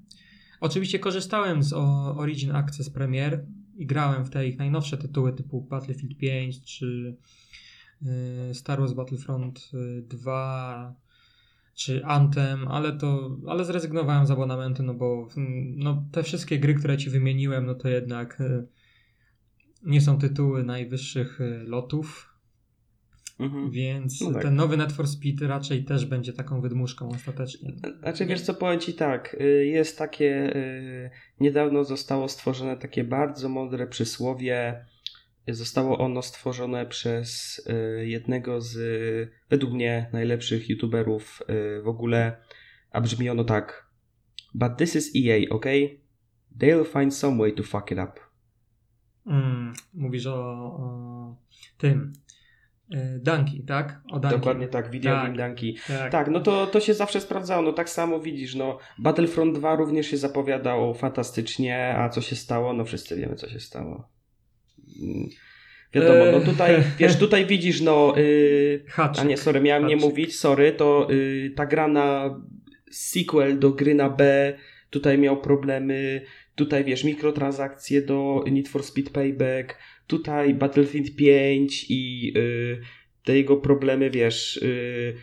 Oczywiście korzystałem z o- Origin Access Premier i grałem w te ich najnowsze tytuły typu Battlefield 5 czy Star Wars Battlefront yy, 2 czy Anthem, ale to ale zrezygnowałem z abonamentu, no bo mm, no, te wszystkie gry, które ci wymieniłem, no to jednak yy, nie są tytuły najwyższych lotów, Mhm. więc No tak. ten nowy Net for Speed raczej też będzie taką wydmuszką ostatecznie. Znaczy, wiesz co, powiem Ci tak, y, jest takie, y, niedawno zostało stworzone takie bardzo mądre przysłowie, zostało ono stworzone przez y, jednego z, y, według mnie, najlepszych youtuberów y, w ogóle, a brzmi ono tak, but this is EA, ok? They'll find some way to fuck it up. Mm, mówisz o, o tym. Danki, tak? O. Dokładnie tak, video Tak. game danki. Tak. Tak, no to, to się zawsze sprawdzało. No tak samo widzisz, no Battlefront 2 również się zapowiadało fantastycznie, a co się stało? No wszyscy wiemy, co się stało. Wiadomo, no Eee. tutaj, wiesz, tutaj widzisz, no, yy, a nie, sorry, miałem nie Haczyk. mówić, sorry, to yy, ta gra na sequel do gry na B, tutaj miał problemy, tutaj wiesz, mikrotransakcje do Need for Speed Payback, tutaj Battlefield 5 i yy, te jego problemy, wiesz, yy,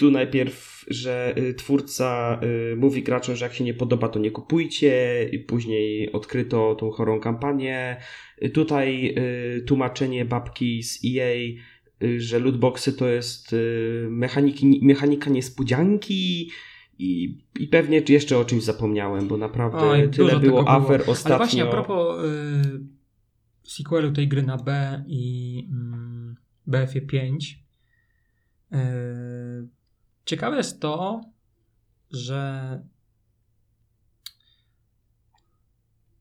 tu najpierw, że y, twórca y, mówi graczom, że jak się nie podoba, to nie kupujcie, i później odkryto tą chorą kampanię. Y, Tutaj tłumaczenie babki z EA, że lootboxy to jest mechaniki, mechanika niespodzianki i, i pewnie jeszcze o czymś zapomniałem, bo naprawdę Oj, tyle było tego było. afer ostatnio. Ale właśnie a propos sequelu tej gry na B i mm, BF 5. Ciekawe jest to, że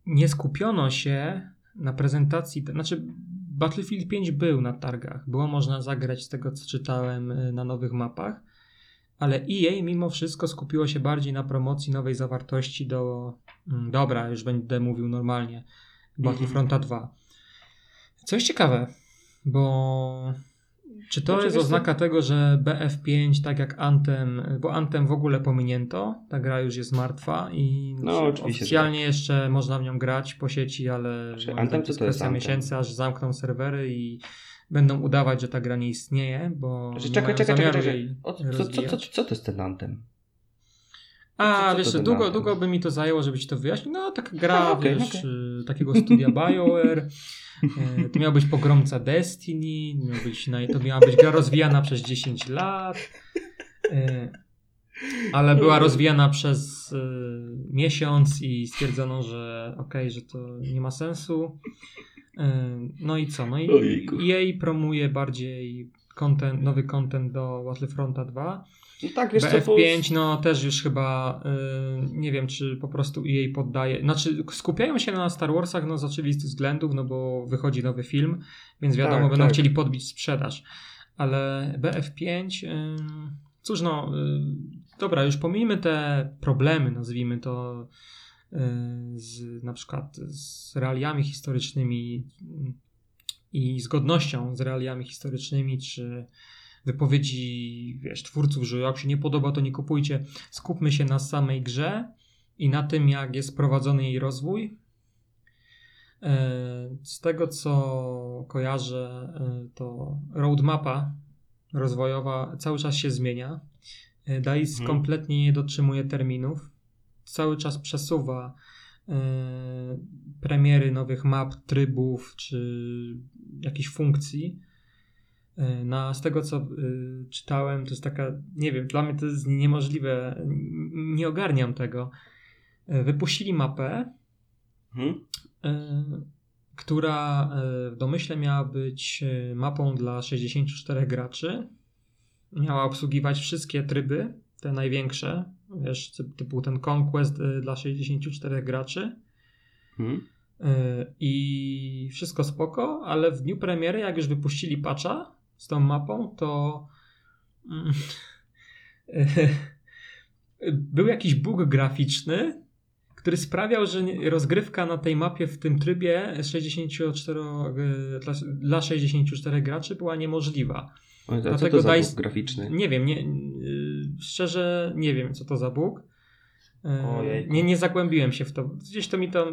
nie skupiono się na prezentacji, znaczy Battlefield 5 był na targach, było można zagrać z tego co czytałem y, na nowych mapach, ale EA mimo wszystko skupiło się bardziej na promocji nowej zawartości do Mm, Dobra, już będę mówił normalnie. Battlefronta 2. Co jest ciekawe, bo czy to Znaczy, jest oznaka tego, że BF5, tak jak Anthem, bo Anthem w ogóle pominięto, ta gra już jest martwa i No, że oficjalnie jeszcze można w nią grać po sieci, ale Znaczy, Anthem zdaniem to to jest kwestia Anthem. miesięcy, aż zamkną serwery i będą udawać, że ta gra nie istnieje, bo nie czekaj, czekaj, czekaj, czekaj. O, co, co, co, co to jest ten Antem? A, Co- wiesz, długo, Anthem? długo by mi to zajęło, żeby ci to wyjaśnić. No, taka gra, A, okej, wiesz, okej. y, takiego studia BioWare. E, To miał być pogromca Destiny, miał być, to miała być gra rozwijana przez 10 lat, e, ale była rozwijana przez e, miesiąc i stwierdzono, że okej, że to nie ma sensu. No i co? No i. EA promuje bardziej content, nowy content do Battlefronta 2. No tak, wiesz co, bo... BF5 no też już chyba y, nie wiem czy po prostu jej poddaje, znaczy skupiają się na Star Warsach no z oczywistych względów, no bo wychodzi nowy film, więc wiadomo Tak, będą tak. chcieli podbić sprzedaż, ale BF5 y, cóż no y, dobra już pomijmy te problemy nazwijmy to y, z na przykład z realiami historycznymi y, i zgodnością z realiami historycznymi czy wypowiedzi, wiesz, twórców, że jak się nie podoba, to nie kupujcie. Skupmy się na samej grze i na tym, jak jest prowadzony jej rozwój. E, Z tego, co kojarzę, e, to roadmapa rozwojowa cały czas się zmienia. E, DICE Mhm. kompletnie nie dotrzymuje terminów. Cały czas przesuwa premiery nowych map, trybów czy jakichś funkcji. E, Na, z tego, co y, czytałem, to jest taka, nie wiem, dla mnie to jest niemożliwe, nie ogarniam tego. E, Wypuścili mapę, e, która w domyśle miała być mapą dla 64 graczy. Miała obsługiwać wszystkie tryby, te największe, wiesz, ty- typu ten Conquest dla 64 graczy. E, I wszystko spoko, ale w dniu premiery, jak już wypuścili patcha z tą mapą, to mm, był jakiś bug graficzny, który sprawiał, że rozgrywka na tej mapie w tym trybie 64, y, dla, dla 64 graczy była niemożliwa. A co Dlatego to za bóg graficzny? Nie wiem, nie, szczerze nie wiem, co to za bóg. Ojejku. Nie, nie zagłębiłem się w to. Gdzieś to mi to.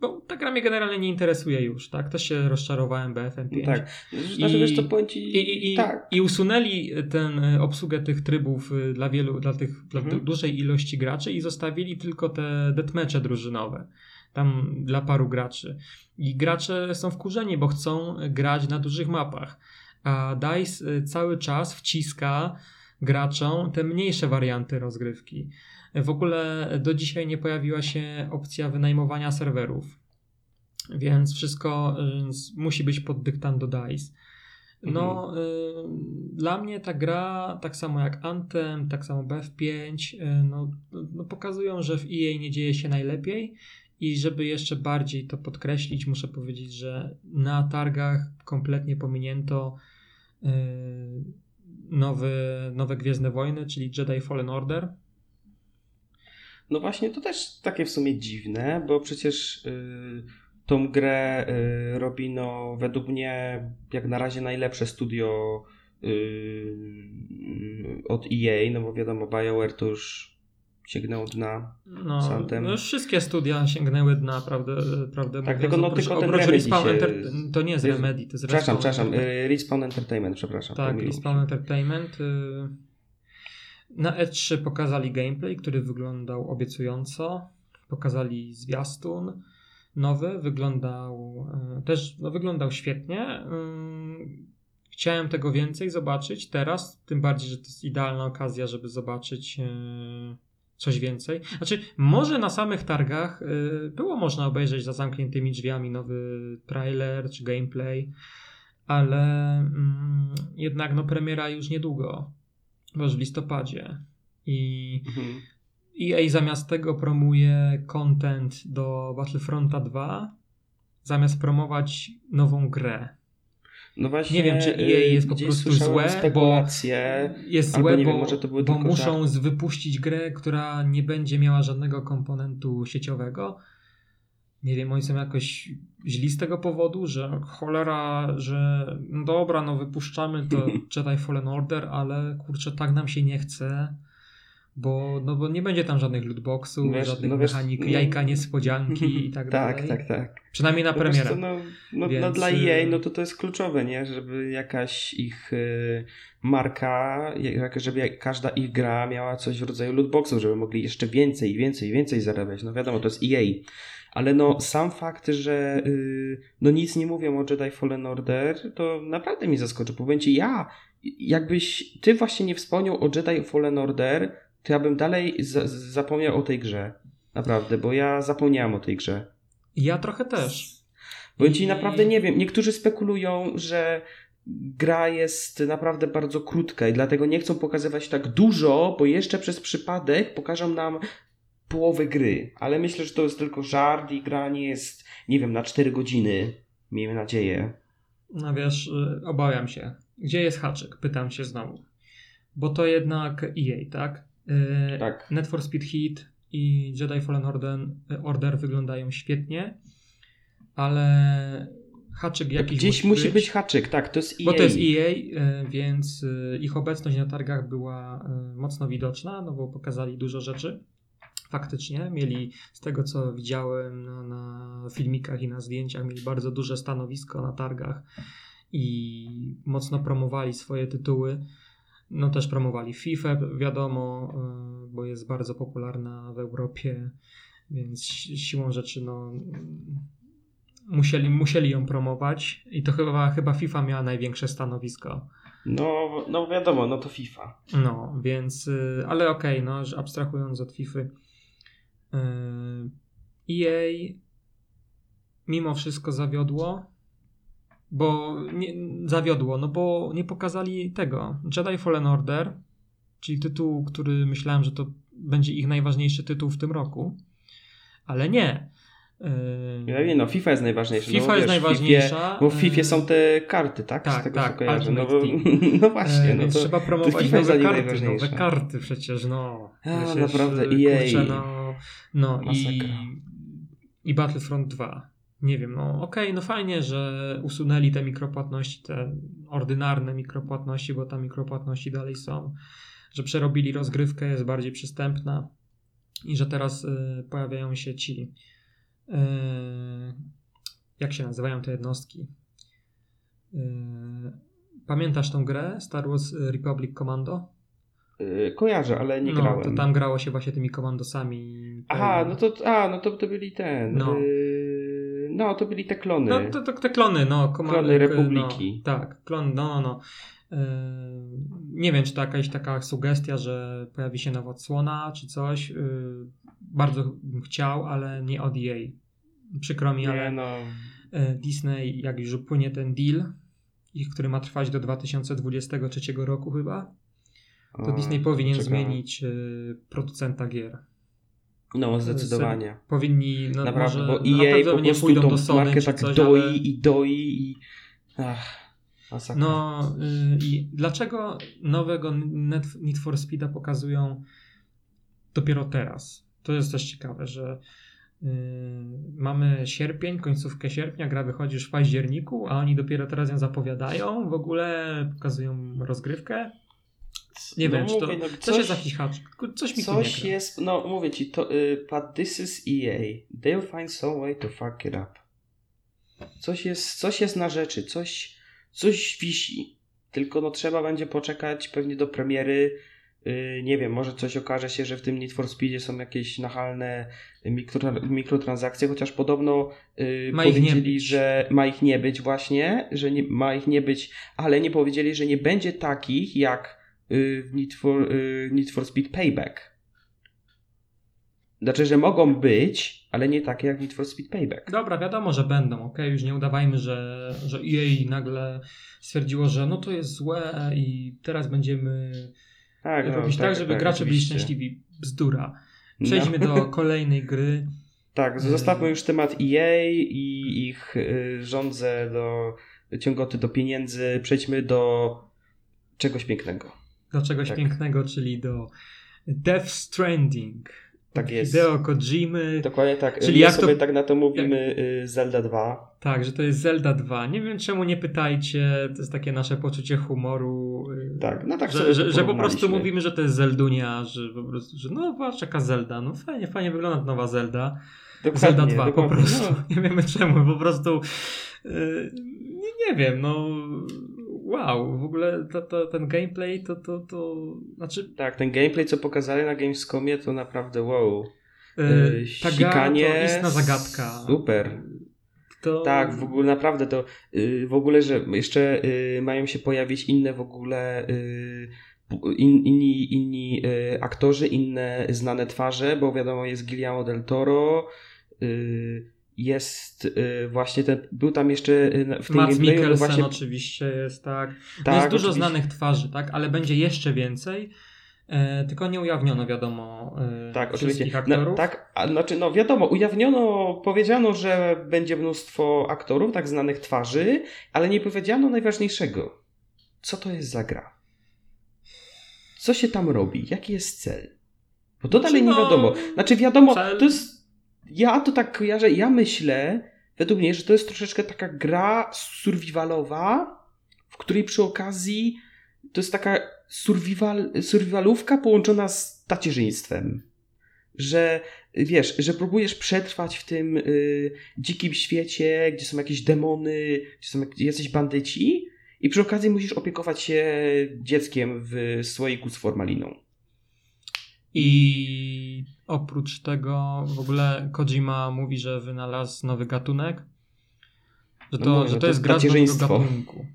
Bo ta gra mnie generalnie nie interesuje już, tak? Też się rozczarowałem BFM5. No tak. Znaczy, I- wiesz co, powiem ci... I, i, tak. I usunęli ten y, obsługę tych trybów y, dla wielu, dla tych dla Mhm. du- dużej ilości graczy i zostawili tylko te deathmatche drużynowe. Tam dla paru graczy. I gracze są wkurzeni, bo chcą grać na dużych mapach. A DICE y, cały czas wciska graczom te mniejsze warianty rozgrywki. W ogóle do dzisiaj nie pojawiła się opcja wynajmowania serwerów. Więc wszystko y, musi być pod dyktando DICE. No, y, dla mnie ta gra, tak samo jak Anthem, tak samo BF5, y, no, no, pokazują, że w EA nie dzieje się najlepiej. I żeby jeszcze bardziej to podkreślić, muszę powiedzieć, że na targach kompletnie pominięto y, nowy, nowe Gwiezdne Wojny, czyli Jedi Fallen Order. No właśnie, to też takie w sumie dziwne, bo przecież y, tą grę y, robi no według mnie jak na razie najlepsze studio y, od EA, no bo wiadomo BioWare to już sięgnął dna. No, Z Anthem. no wszystkie studia sięgnęły dna, prawdę, prawdę Tak, mówiąc. tylko no tylko ten oprócz Remedy Respawn się- Enter- To nie jest Remedy, to jest Przepraszam, Respawn przepraszam, Enter- y, Respawn Entertainment, przepraszam. Tak, Respawn. Entertainment. y, Na E3 pokazali gameplay, który wyglądał obiecująco. Pokazali zwiastun nowy, wyglądał y, też no, wyglądał świetnie. Y, Chciałem tego więcej zobaczyć teraz, tym bardziej, że to jest idealna okazja, żeby zobaczyć y, coś więcej. Znaczy, może na samych targach y, było można obejrzeć za zamkniętymi drzwiami nowy trailer czy gameplay, ale mm, jednak no premiera już niedługo, w listopadzie. I Mhm. EA zamiast tego promuje content do Battlefronta 2, zamiast promować nową grę. No właśnie, Nie wiem, czy EA y, jest po prostu złe, spekulacje. Jest złe, bo, wiem, bo tylko muszą wypuścić grę, która nie będzie miała żadnego komponentu sieciowego. Nie wiem, oni są jakoś źli z tego powodu, że cholera, że no dobra, no wypuszczamy to Jedi Fallen Order, ale kurczę, tak nam się nie chce, bo, no bo nie będzie tam żadnych lootboxów, Wiesz, żadnych no wiesz, mechanik, no- jajka niespodzianki i tak, Tak, dalej. tak, tak. Przynajmniej na No premierę. co, no, no, no Więc, dla y- EA no to to jest kluczowe, nie? Żeby jakaś ich y, marka, żeby każda ich gra miała coś w rodzaju lootboxów, żeby mogli jeszcze więcej, więcej, więcej zarabiać. No wiadomo, to jest EA. Ale no sam fakt, że y, no nic nie mówią o Jedi Fallen Order, to naprawdę mnie zaskoczy. Powiem ci, ja, jakbyś ty właśnie nie wspomniał o Jedi Fallen Order, to ja bym dalej za- zapomniał o tej grze. Naprawdę, bo ja zapomniałem o tej grze. Ja trochę też. Bo ci naprawdę nie wiem. Niektórzy spekulują, że gra jest naprawdę bardzo krótka i dlatego nie chcą pokazywać tak dużo, bo jeszcze przez przypadek pokażą nam połowę gry. Ale myślę, że to jest tylko żart i gra nie jest, nie wiem, na 4 godziny. Miejmy nadzieję. No wiesz, y, obawiam się. Gdzie jest haczyk? Pytam się znowu. Bo to jednak EA, tak? Y, Tak. Net for Speed Heat i Jedi Fallen Order, Order wyglądają świetnie, ale haczyk jakiś Gdzieś musi być. haczyk, tak, to jest EA. Bo to jest EA, y, więc y, ich obecność na targach była y, mocno widoczna, no bo pokazali dużo rzeczy. Faktycznie mieli, z tego co widziałem na, na filmikach i na zdjęciach, mieli bardzo duże stanowisko na targach i mocno promowali swoje tytuły. No też promowali FIFA, wiadomo, y, bo jest bardzo popularna w Europie, więc si- siłą rzeczy no, musieli, musieli ją promować i to chyba, chyba FIFA miała największe stanowisko. No, no wiadomo, no to FIFA. No, więc, y, ale okej, no, że abstrahując od FIFA, EA mimo wszystko zawiodło, bo nie, zawiodło, no bo nie pokazali tego. Jedi Fallen Order, czyli tytuł, który myślałem, że to będzie ich najważniejszy tytuł w tym roku, ale nie. Y, Ja wiem, no FIFA jest najważniejsza. FIFA no, jest wiesz, najważniejsza. FIFA, bo w FIFA y, są te karty, tak? tak, Z tego tak, kojarzę. No, bo, no właśnie, no to... trzeba promować FIFA jest nowe karty, nowe karty przecież, no. A, Przecież, naprawdę, EA. Kurczę, no, no i, Masakra. i Battlefront 2. Nie wiem, no okej, no fajnie, że usunęli te mikropłatności, te ordynarne mikropłatności, bo tam mikropłatności dalej są, że przerobili rozgrywkę, jest bardziej przystępna i że teraz y, pojawiają się ci y, jak się nazywają te jednostki? Y, pamiętasz tą grę Star Wars Republic Commando? Y, Kojarzę, ale nie no, grałem. to tam grało się właśnie tymi komandosami. Aha, no to, a, no to, to byli ten. No. No. no, to byli te klony. No to, to te klony, no. Komand- Klony Republiki. No, tak, klon, no, no, no. Yy, nie wiem, czy to jakaś taka sugestia, że pojawi się nowa odsłona, czy coś. Yy, bardzo bym chciał, ale nie od jej. Przykro mi, nie, ale no. yy, Disney, jak już upłynie ten deal, który ma trwać do 2023 roku chyba, to O, Disney powinien czekam. zmienić yy, producenta gier. No, zdecydowanie. Powinni, no Naprawdę, może bo no, na EA pewno po nie pójdą tą do Sony tak coś, doi ale... i doi i... Ach, masakra. No y, i dlaczego nowego Need for Speeda pokazują dopiero teraz? To jest też ciekawe, że y, mamy sierpień, końcówkę sierpnia, gra wychodzi już w październiku, a oni dopiero teraz ją zapowiadają, w ogóle pokazują rozgrywkę. Nie No wiem, czy to, mówię, no coś, coś- jest jakiś coś mi Coś jest, no mówię ci, to, y, but this is EA. They'll find some way to fuck it up. Coś jest, coś jest na rzeczy, coś, coś wisi. Tylko no trzeba będzie poczekać pewnie do premiery. Y, nie wiem, może coś okaże się, że w tym Need for Speedzie są jakieś nachalne mikro, mikrotransakcje, chociaż podobno y, Ma powiedzieli, że ma ich nie być właśnie, że nie, ma ich nie być, ale nie powiedzieli, że nie będzie takich jak w Need for, y, Need for Speed Payback. Znaczy, że mogą być, ale nie takie jak Need for Speed Payback. Dobra, wiadomo, że będą, ok? Już nie udawajmy, że, że EA nagle stwierdziło, że no to jest złe i teraz będziemy Tak, no, robić tak, żeby gracze byli oczywiście. szczęśliwi. Bzdura. Przejdźmy No. do kolejnej gry. Tak, zostawmy już temat EA i ich y, żądzę do ciągoty do pieniędzy. Przejdźmy do czegoś pięknego. Do czegoś Tak. pięknego, czyli do Death Stranding. Tak jest. Hideo Kojimy. Dokładnie tak. Czyli Czyli jak jak to- sobie tak na to mówimy y, Zelda 2. Tak, że to jest Zelda 2. Nie wiem czemu nie pytajcie, to jest takie nasze poczucie humoru. y, Tak, no tak że, sobie że, że po prostu mówimy, że to jest Zeldunia, że po prostu, że no patrz jaka Zelda, no fajnie, fajnie wygląda nowa Zelda. Dokładnie, Zelda 2 po dokładnie. prostu. No, Nie wiemy czemu, po prostu yy, nie, nie wiem, no wow, w ogóle to, to, ten gameplay to, to, to znaczy tak, ten gameplay, co pokazali na Gamescomie, to naprawdę wow. yy, Yy, sikanie, to istna zagadka. super. To, Tak, w ogóle naprawdę to y, w ogóle, że jeszcze y, mają się pojawić inne w ogóle y, in, inni, inni y, aktorzy, inne znane twarze, bo wiadomo jest Guillermo del Toro, y, jest y, właśnie ten, był tam jeszcze y, w tym no Mikkelsen właśnie, oczywiście jest, tak. No tak, jest dużo oczywiście. znanych twarzy, tak, ale będzie jeszcze więcej. E, tylko nie ujawniono, wiadomo, e, Tak, wszystkich oczywiście. aktorów. No, tak, a, znaczy, no wiadomo, ujawniono, powiedziano, że będzie mnóstwo aktorów, tak znanych twarzy, ale nie powiedziano najważniejszego. Co to jest za gra? Co się tam robi? Jaki jest cel? Bo to dalej nie no, wiadomo. Znaczy, wiadomo, cel- to jest. Ja to tak kojarzę, ja myślę, według mnie, że to jest troszeczkę taka gra survivalowa, w której przy okazji to jest taka survival, survivalówka połączona z tacierzyństwem. Że wiesz, że próbujesz przetrwać w tym y, dzikim świecie, gdzie są jakieś demony, gdzie są jacyś bandyci, i przy okazji musisz opiekować się dzieckiem w słoiku z formaliną. I oprócz tego w ogóle Kojima mówi, że wynalazł nowy gatunek. Że No to, mówię, że to to jest gra z nowego gatunku.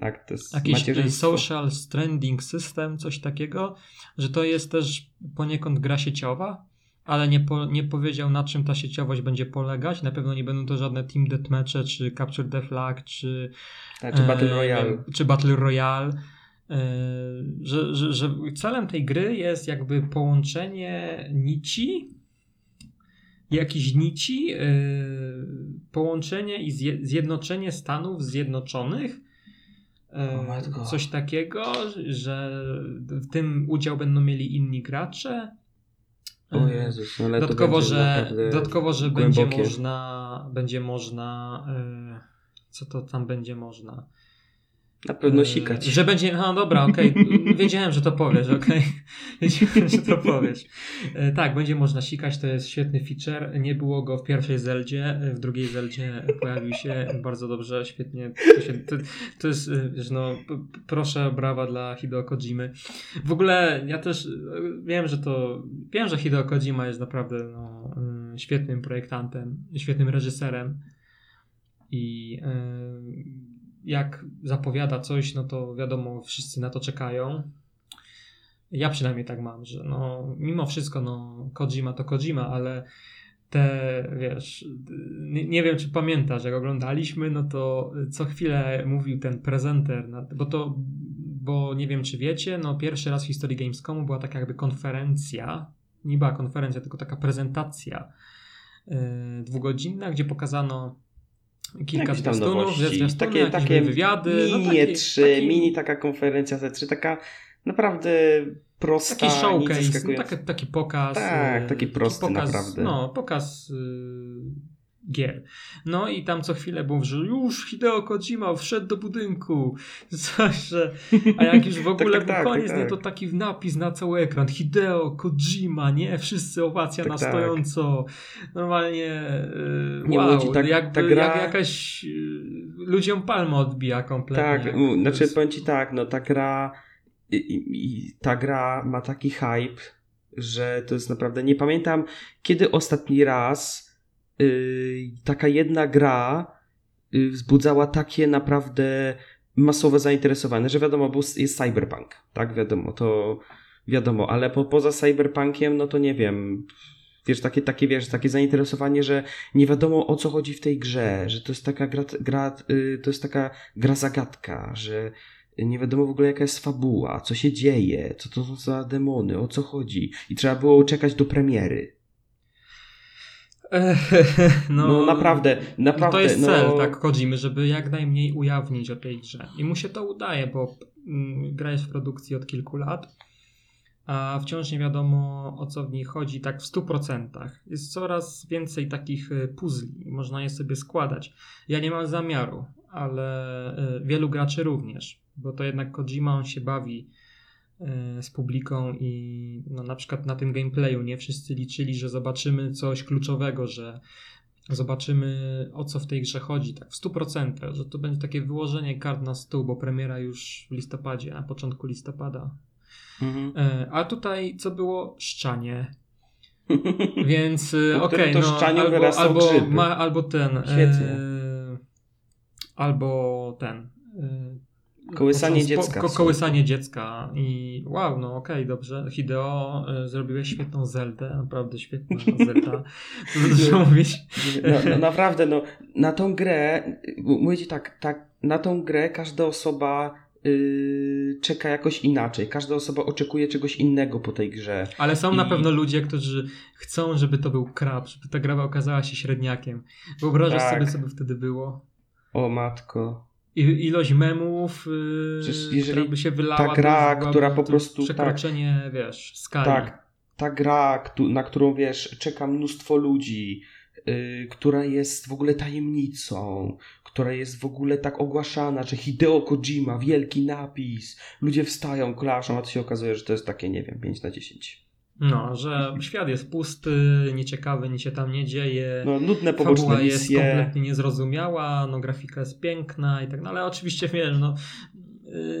Tak, to jest Jakiś e, social stranding system, coś takiego, że to jest też poniekąd gra sieciowa, ale nie, po, nie powiedział na czym ta sieciowość będzie polegać. Na pewno nie będą to żadne team deathmatche, czy capture the flag, czy Tak, czy Battle e, Royale. Czy Battle Royale. E, Że, że, że celem tej gry jest jakby połączenie nici, jakichś nici, e, połączenie i zje- zjednoczenie Stanów Zjednoczonych. O matko. Coś takiego, że w tym udział będą mieli inni gracze. O Jezus, no ale Dodatkowo, że, dodatkowo, że będzie można, będzie można, co to tam będzie można? Na pewno E, sikać. Że będzie, no dobra, okej, wiedziałem, że to powiesz, okej, wiedziałem, że to powiesz. E, Tak, będzie można sikać, to jest świetny feature, nie było go w pierwszej Zeldzie, w drugiej Zeldzie pojawił się bardzo dobrze, świetnie, to, się, to, to jest, wiesz, no, proszę, brawa dla Hideo Kojimy. W ogóle ja też wiem, że to, wiem, że Hideo Kojima jest naprawdę no, świetnym projektantem, świetnym reżyserem i e, jak zapowiada coś, no to wiadomo, wszyscy na to czekają. Ja przynajmniej tak mam, że no, mimo wszystko, no, Kojima to Kojima, ale te, wiesz, nie, nie wiem, czy pamiętasz, jak oglądaliśmy, no to co chwilę mówił ten prezenter, bo to, bo nie wiem, czy wiecie, no pierwszy raz w historii Gamescomu była taka jakby konferencja, nie była konferencja, tylko taka prezentacja yy, dwugodzinna, gdzie pokazano kilka zwiastunów, takie, takie wywiady. no, mini taki- E3, taki- mini taka konferencja Z3, taka naprawdę prosta, Taki showcase, no, taki, taki pokaz. Tak, e, taki prosty pokaz, naprawdę. No, pokaz y, gier. No i tam co chwilę było, że już Hideo Kojima wszedł do budynku. Coś, że... A jak już w ogóle tak, był tak, koniec, tak, nie, tak. to taki napis na cały ekran. Hideo Kojima, nie? Wszyscy owacja Tak, na tak. stojąco. Normalnie y, Nie, wow, ludzi, tak- jakby ta gra- jak jakaś y, ludziom palma odbija kompletnie. Tak, u, znaczy jest- powiem ci tak, no ta gra i, i, ta gra ma taki hype, że to jest naprawdę, nie pamiętam kiedy ostatni raz taka jedna gra yy, wzbudzała takie naprawdę masowe zainteresowanie, że wiadomo, był, jest cyberpunk, tak, wiadomo, to wiadomo, ale po, poza cyberpunkiem, no to nie wiem, wiesz, takie, takie, wiesz, takie zainteresowanie, że nie wiadomo o co chodzi w tej grze, że to jest taka gra, gra yy, to jest taka gra zagadka, że nie wiadomo w ogóle jaka jest fabuła, co się dzieje, co to są za demony, o co chodzi. I trzeba było czekać do premiery. No, No, naprawdę, naprawdę. No to jest no, cel, tak, Kojimy, żeby jak najmniej ujawnić o tej grze. I mu się to udaje, bo mm, gra jest w produkcji od kilku lat, a wciąż nie wiadomo o co w niej chodzi tak w 100%. Jest coraz więcej takich y, puzli, można je sobie składać. Ja nie mam zamiaru, ale y, wielu graczy również, bo to jednak Kojima, on się bawi z publiką i no, na przykład na tym gameplayu nie wszyscy liczyli, że zobaczymy coś kluczowego, że zobaczymy o co w tej grze chodzi, tak w 100%, że to będzie takie wyłożenie kart na stół, bo premiera już w listopadzie, na początku listopada. Mhm. E, A tutaj co było? Szczanie. Więc e, Po okej, to no, albo, albo, ma, albo ten. E, albo ten. E, Kołysanie dziecka. Ko, kołysanie dziecka. I wow, no okej, dobrze. Hideo, e, zrobiłeś świetną Zeldę, naprawdę świetna Zelda. Dużo mówić. No, no naprawdę, no, na tą grę, mówię ci tak, tak, na tą grę każda osoba yy, czeka jakoś inaczej. Każda osoba oczekuje czegoś innego po tej grze. Ale są na I- pewno ludzie, którzy chcą, żeby to był krab, żeby ta gra okazała się średniakiem. Wyobrażasz Tak. sobie, co by wtedy było? O matko. Ilość memów, yy, Przecież jeżeli która by się wylała. ta to gra, byłaby- która po to prostu- Przekroczenie, wiesz, skali. Tak, ta gra, na którą wiesz, czeka mnóstwo ludzi, yy, która jest w ogóle tajemnicą, która jest w ogóle tak ogłaszana, że Hideo Kojima, wielki napis, ludzie wstają, klaszą, a to się okazuje, że to jest takie, nie wiem, 5 na 10. No, że świat jest pusty, nieciekawy, nic się tam nie dzieje. No, nudne poboczne Fabuła jest misje. kompletnie niezrozumiała, no grafika jest piękna i tak dalej, ale oczywiście wiesz, no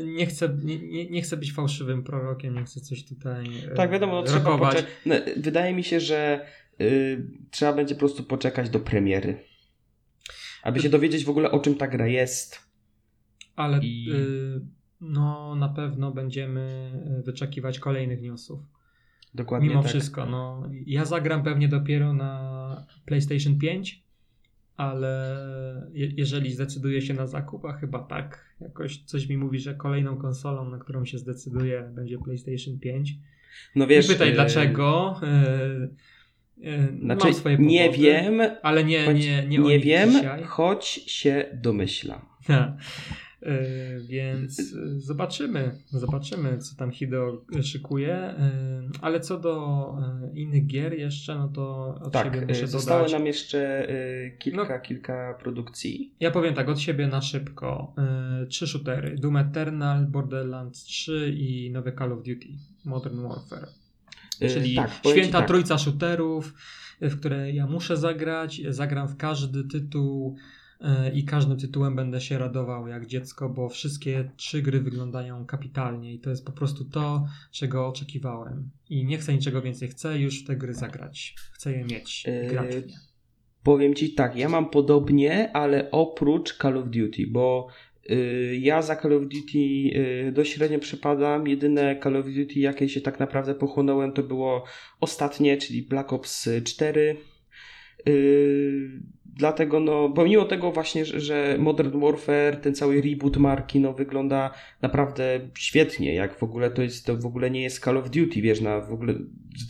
nie chcę, nie, nie, chcę być fałszywym prorokiem, nie chcę coś tutaj yy, Tak, wiadomo, no, trzeba poczekać. No, wydaje mi się, że y, trzeba będzie po prostu poczekać do premiery. Aby się dowiedzieć w ogóle o czym ta gra jest. Ale I- y, no na pewno będziemy y, wyczekiwać kolejnych newsów. Dokładnie Mimo tak. wszystko, no ja zagram pewnie dopiero na PlayStation 5, ale je, jeżeli zdecyduję się na zakup, a chyba tak, jakoś coś mi mówi, że kolejną konsolą, na którą się zdecyduję, będzie PlayStation 5. No wiesz, nie pytaj y, dlaczego. y, y, Znaczy, mam swoje powody, nie wiem, ale nie, nie, nie, nie wiem, dzisiaj. choć się domyślam. Yy, więc yy, zobaczymy, zobaczymy, co tam Hideo szykuje. Yy, ale co do innych gier jeszcze, no to od Tak, siebie muszę y, zostało dodać. nam jeszcze kilka, No. kilka produkcji. Ja powiem tak, od siebie na szybko. Trzy shootery. Doom Eternal, Borderlands 3 i nowy Call of Duty Modern Warfare. Czyli tak, święta tak. trójca shooterów, w które ja muszę zagrać. Zagram w każdy tytuł e, i każdym tytułem będę się radował jak dziecko, bo wszystkie trzy gry wyglądają kapitalnie i to jest po prostu to, czego oczekiwałem. I nie chcę niczego więcej, chcę już w te gry zagrać. Chcę je mieć, Yy, grać w nie. Powiem ci tak, ja mam podobnie, ale oprócz Call of Duty, bo y, ja za Call of Duty y, dość średnio przypadam. Jedyne Call of Duty, jakie się tak naprawdę pochłonąłem, to było ostatnie, czyli Black Ops 4. Dlatego, no, pomimo tego właśnie, że, Modern Warfare, ten cały reboot marki, no, wygląda naprawdę świetnie, jak w ogóle to jest, to w ogóle nie jest Call of Duty, wiesz, na w ogóle,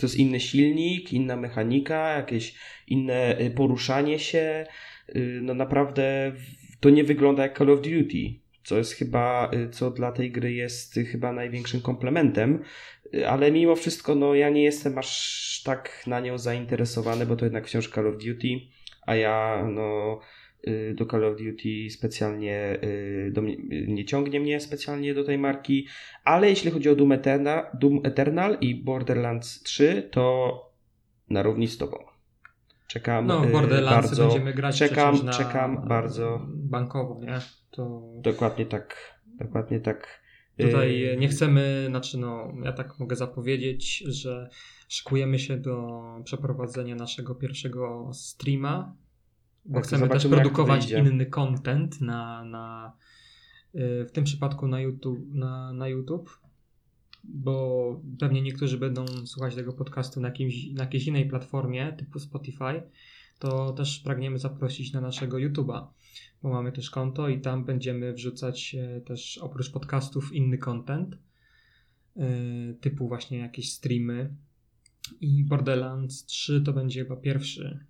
to jest inny silnik, inna mechanika, jakieś inne y, poruszanie się, y, no naprawdę to nie wygląda jak Call of Duty, co jest chyba, y, co dla tej gry jest chyba największym komplementem, ale mimo wszystko, no ja nie jestem aż tak na nią zainteresowany, bo to jednak wciąż Call of Duty, a ja, no y, do Call of Duty specjalnie y, do mnie, nie ciągnie mnie specjalnie do tej marki, ale jeśli chodzi o Doom Eternal, Doom Eternal i Borderlands 3, to na równi z tobą. Czekam No, y, w Borderlands bardzo. będziemy grać czekam, na czekam bardzo. bankowo, nie? To Dokładnie tak. Dokładnie tak. Tutaj nie chcemy, znaczy no, ja tak mogę zapowiedzieć, że szykujemy się do przeprowadzenia naszego pierwszego streama, bo chcemy też produkować inny content na, na y, w tym przypadku na YouTube, na, na YouTube, bo pewnie niektórzy będą słuchać tego podcastu na, jakimś, na jakiejś innej platformie typu Spotify, to też pragniemy zaprosić na naszego YouTube'a, bo mamy też konto i tam będziemy wrzucać e, też oprócz podcastów inny content, e, typu właśnie jakieś streamy. I Borderlands 3 to będzie chyba pierwszy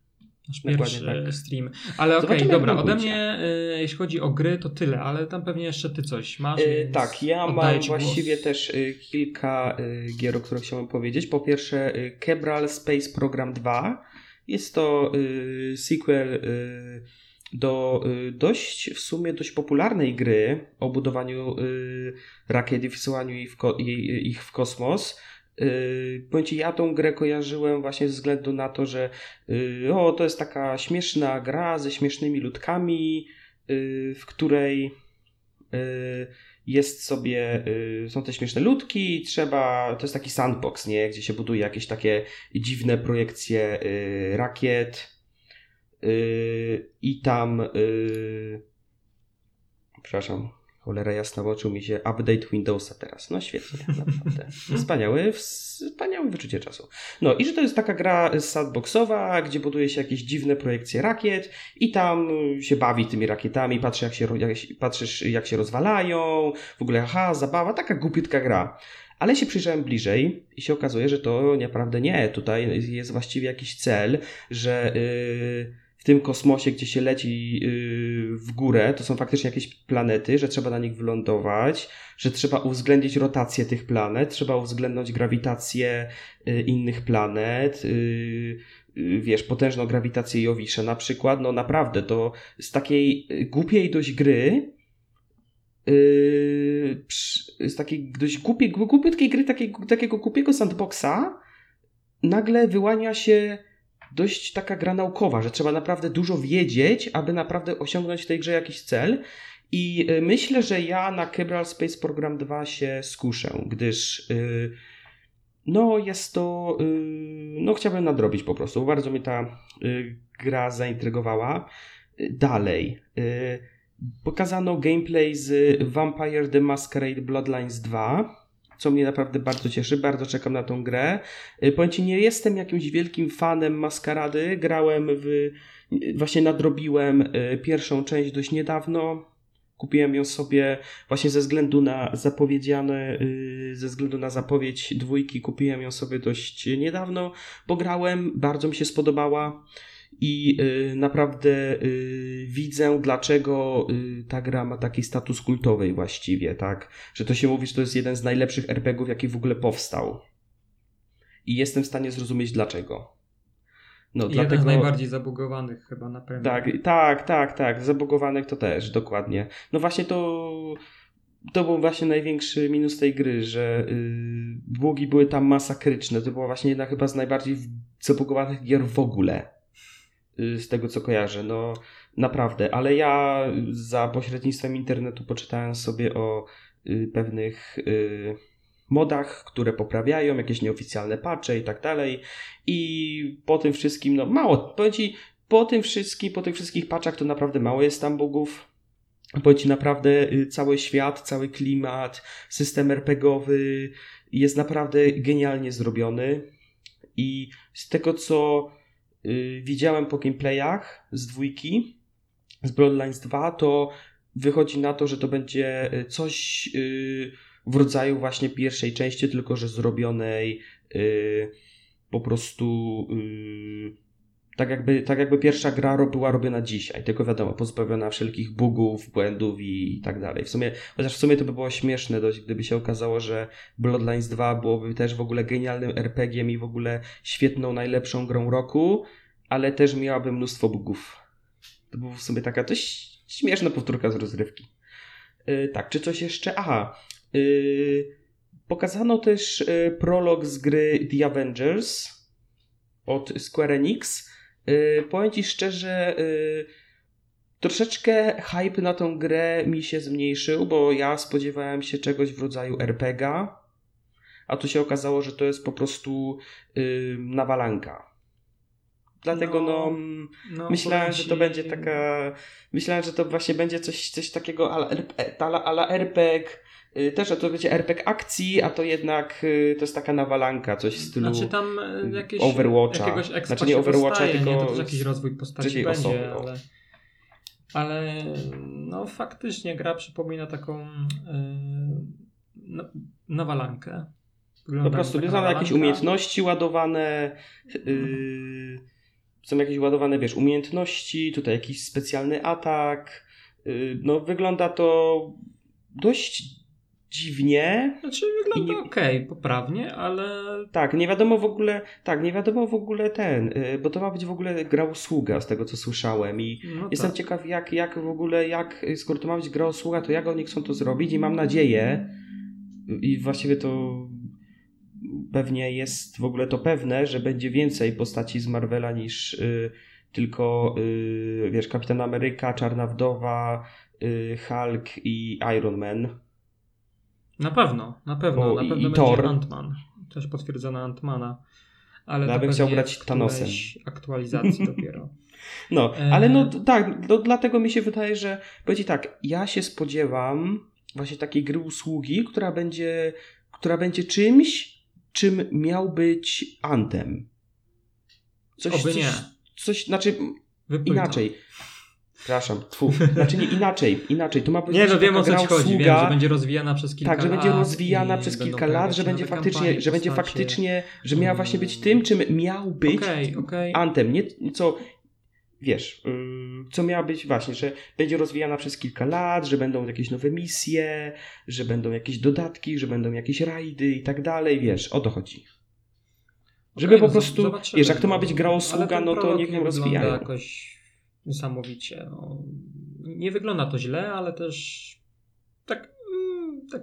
nasz pierwszy tak. stream. Ale okej, jak dobra, ode mnie e, jeśli chodzi o gry to tyle, ale tam pewnie jeszcze ty coś masz. więc tak, ja mam ci właściwie głos. też y, kilka gier, o których chciałem powiedzieć. Po pierwsze, Kebral Space Program 2. Jest to sequel do dość w sumie dość popularnej gry o budowaniu rakiet i wysyłaniu ich w, ich w kosmos. Yy, ja tą grę kojarzyłem właśnie ze względu na to, że yy, o, to jest taka śmieszna gra ze śmiesznymi ludkami, yy, w której yy, jest sobie, są te śmieszne ludki trzeba, to jest taki sandbox, nie, gdzie się buduje jakieś takie dziwne projekcje rakiet i tam przepraszam, cholera jasna, włączył mi się update Windowsa teraz. No świetnie, naprawdę. Wspaniały, wspaniałe wyczucie czasu. No i że to jest taka gra sandboxowa, gdzie buduje się jakieś dziwne projekcje rakiet i tam się bawi tymi rakietami, patrzy jak się, jak, patrzysz jak się rozwalają, w ogóle aha, zabawa, taka głupiutka gra. Ale się przyjrzałem bliżej i się okazuje, że to naprawdę nie. Tutaj jest właściwie jakiś cel, że yy, w tym kosmosie, gdzie się leci yy, w górę, to są faktycznie jakieś planety, że trzeba na nich wylądować, że trzeba uwzględnić rotację tych planet, trzeba uwzględnić grawitację yy, innych planet, yy, wiesz, potężną grawitację Jowisza na przykład. No naprawdę, to z takiej głupiej dość gry z takiej dość głupiej, głupiutkiej gry, takiego, takiego głupiego sandboxa, nagle wyłania się dość taka gra naukowa, że trzeba naprawdę dużo wiedzieć, aby naprawdę osiągnąć w tej grze jakiś cel. I y, myślę, że ja na Kerbal Space Program 2 się skuszę, gdyż y, no jest to, y, no chciałbym nadrobić po prostu. Bardzo mnie ta gra zaintrygowała. Dalej. Pokazano gameplay z Vampire the Masquerade Bloodlines 2, co mnie naprawdę bardzo cieszy, bardzo czekam na tą grę. Y, Powiem Ci, nie jestem jakimś wielkim fanem Maskarady, grałem w... właśnie nadrobiłem y, pierwszą część dość niedawno, kupiłem ją sobie właśnie ze względu na zapowiedziane, y, ze względu na zapowiedź dwójki, kupiłem ją sobie dość niedawno, pograłem, bardzo mi się spodobała i y, naprawdę y, widzę, dlaczego y, ta gra ma taki status kultowy właściwie, tak? Że to się mówi, że to jest jeden z najlepszych RPGów, jaki w ogóle powstał. I jestem w stanie zrozumieć dlaczego. No, Jeden dlatego... z najbardziej zabugowanych chyba na pewno. Tak, tak, tak, tak. Zabugowanych to też, dokładnie. No właśnie to to był właśnie największy minus tej gry, że yy, bugi były tam masakryczne. To była właśnie jedna chyba z najbardziej zabugowanych gier w ogóle. Z tego co kojarzę. No naprawdę. Ale ja za pośrednictwem internetu poczytałem sobie o yy, pewnych y, modach, które poprawiają, jakieś nieoficjalne patche i tak dalej. I po tym wszystkim, no mało, powiem ci, po tym wszystkim, po tych wszystkich patchach to naprawdę mało jest tam bugów. Powiem ci naprawdę y, cały świat, cały klimat, system RPGowy jest naprawdę genialnie zrobiony. I z tego co y, widziałem po gameplayach z dwójki, z Bloodlines 2, to wychodzi na to, że to będzie y, coś y, w rodzaju właśnie pierwszej części, tylko że zrobionej po prostu tak, jakby, tak jakby pierwsza gra była robiona dzisiaj, tylko wiadomo, pozbawiona wszelkich bugów, błędów i tak dalej. W sumie, chociaż w sumie to by było śmieszne dość, gdyby się okazało, że Bloodlines 2 byłoby też w ogóle genialnym RPG-iem i w ogóle świetną, najlepszą grą roku, ale też miałaby mnóstwo bugów. To była w sumie taka dość śmieszna powtórka z rozrywki. Yy, tak, czy coś jeszcze? Aha, Yy, pokazano też yy, prolog z gry The Avengers od Square Enix. Yy, powiem Ci szczerze, troszeczkę hype na tą grę mi się zmniejszył, bo ja spodziewałem się czegoś w rodzaju RPGa, a tu się okazało, że to jest po prostu nawalanka. Dlatego no, no, no myślałem, że to będzie taka. Myślałem, że to właśnie będzie coś, coś takiego ala, ala, ala RPG Y, też to będzie RPG akcji, a to jednak y, to jest taka nawalanka, coś w stylu znaczy tam y, jakieś, Overwatcha. Jakiegoś znaczy nie Overwatcha, tylko nie? To jakiś rozwój postaci będzie, osoby, no. ale, ale no faktycznie gra przypomina taką yy, nawalankę. Wygląda po prostu są jakieś umiejętności ładowane, yy, są jakieś ładowane, wiesz, umiejętności, tutaj jakiś specjalny atak. Yy, no wygląda to dość dziwnie. Znaczy wygląda nie... okej, okay, poprawnie, ale... Tak, nie wiadomo w ogóle, tak, nie wiadomo w ogóle ten, y, bo to ma być w ogóle gra usługa z tego co słyszałem i no jestem tak. ciekaw jak, jak w ogóle, jak, skoro to ma być gra usługa, to jak oni chcą to zrobić i mam nadzieję i właściwie to pewnie jest w ogóle to pewne, że będzie więcej postaci z Marvela niż y, tylko y, wiesz, Kapitan Ameryka, Czarna Wdowa, y, Hulk i Iron Man na pewno, na pewno. Bo na pewno i, będzie Ant-Man. Też potwierdzona Ant-Mana. Ale ja bym chciał grać Thanosem. aktualizacji dopiero. No, e, ale no tak, no, dlatego mi się wydaje, że będzie tak, ja się spodziewam właśnie takiej gry usługi, która będzie, która będzie czymś, czym miał być Antem. Coś, Oby coś, nie. Coś, znaczy inaczej. Przepraszam, tfu. Znaczy nie, inaczej, inaczej. To ma być Nie, no wiem o co ci chodzi, wiem, że będzie rozwijana przez kilka lat. Tak, że będzie rozwijana przez kilka lat, że będzie faktycznie, że będzie faktycznie, że miała właśnie być tym, czym miał być okay, okay. Antem. Nie, co, wiesz, co miała być właśnie, że będzie rozwijana przez kilka lat, że będą jakieś nowe misje, że będą jakieś dodatki, że będą jakieś rajdy i tak dalej, wiesz, o to chodzi. Żeby okay, po no prostu, wiesz, jak to ma być gra usługa, no to niech ją rozwijają. jakoś niesamowicie. No, nie wygląda to źle, ale też tak, mm, tak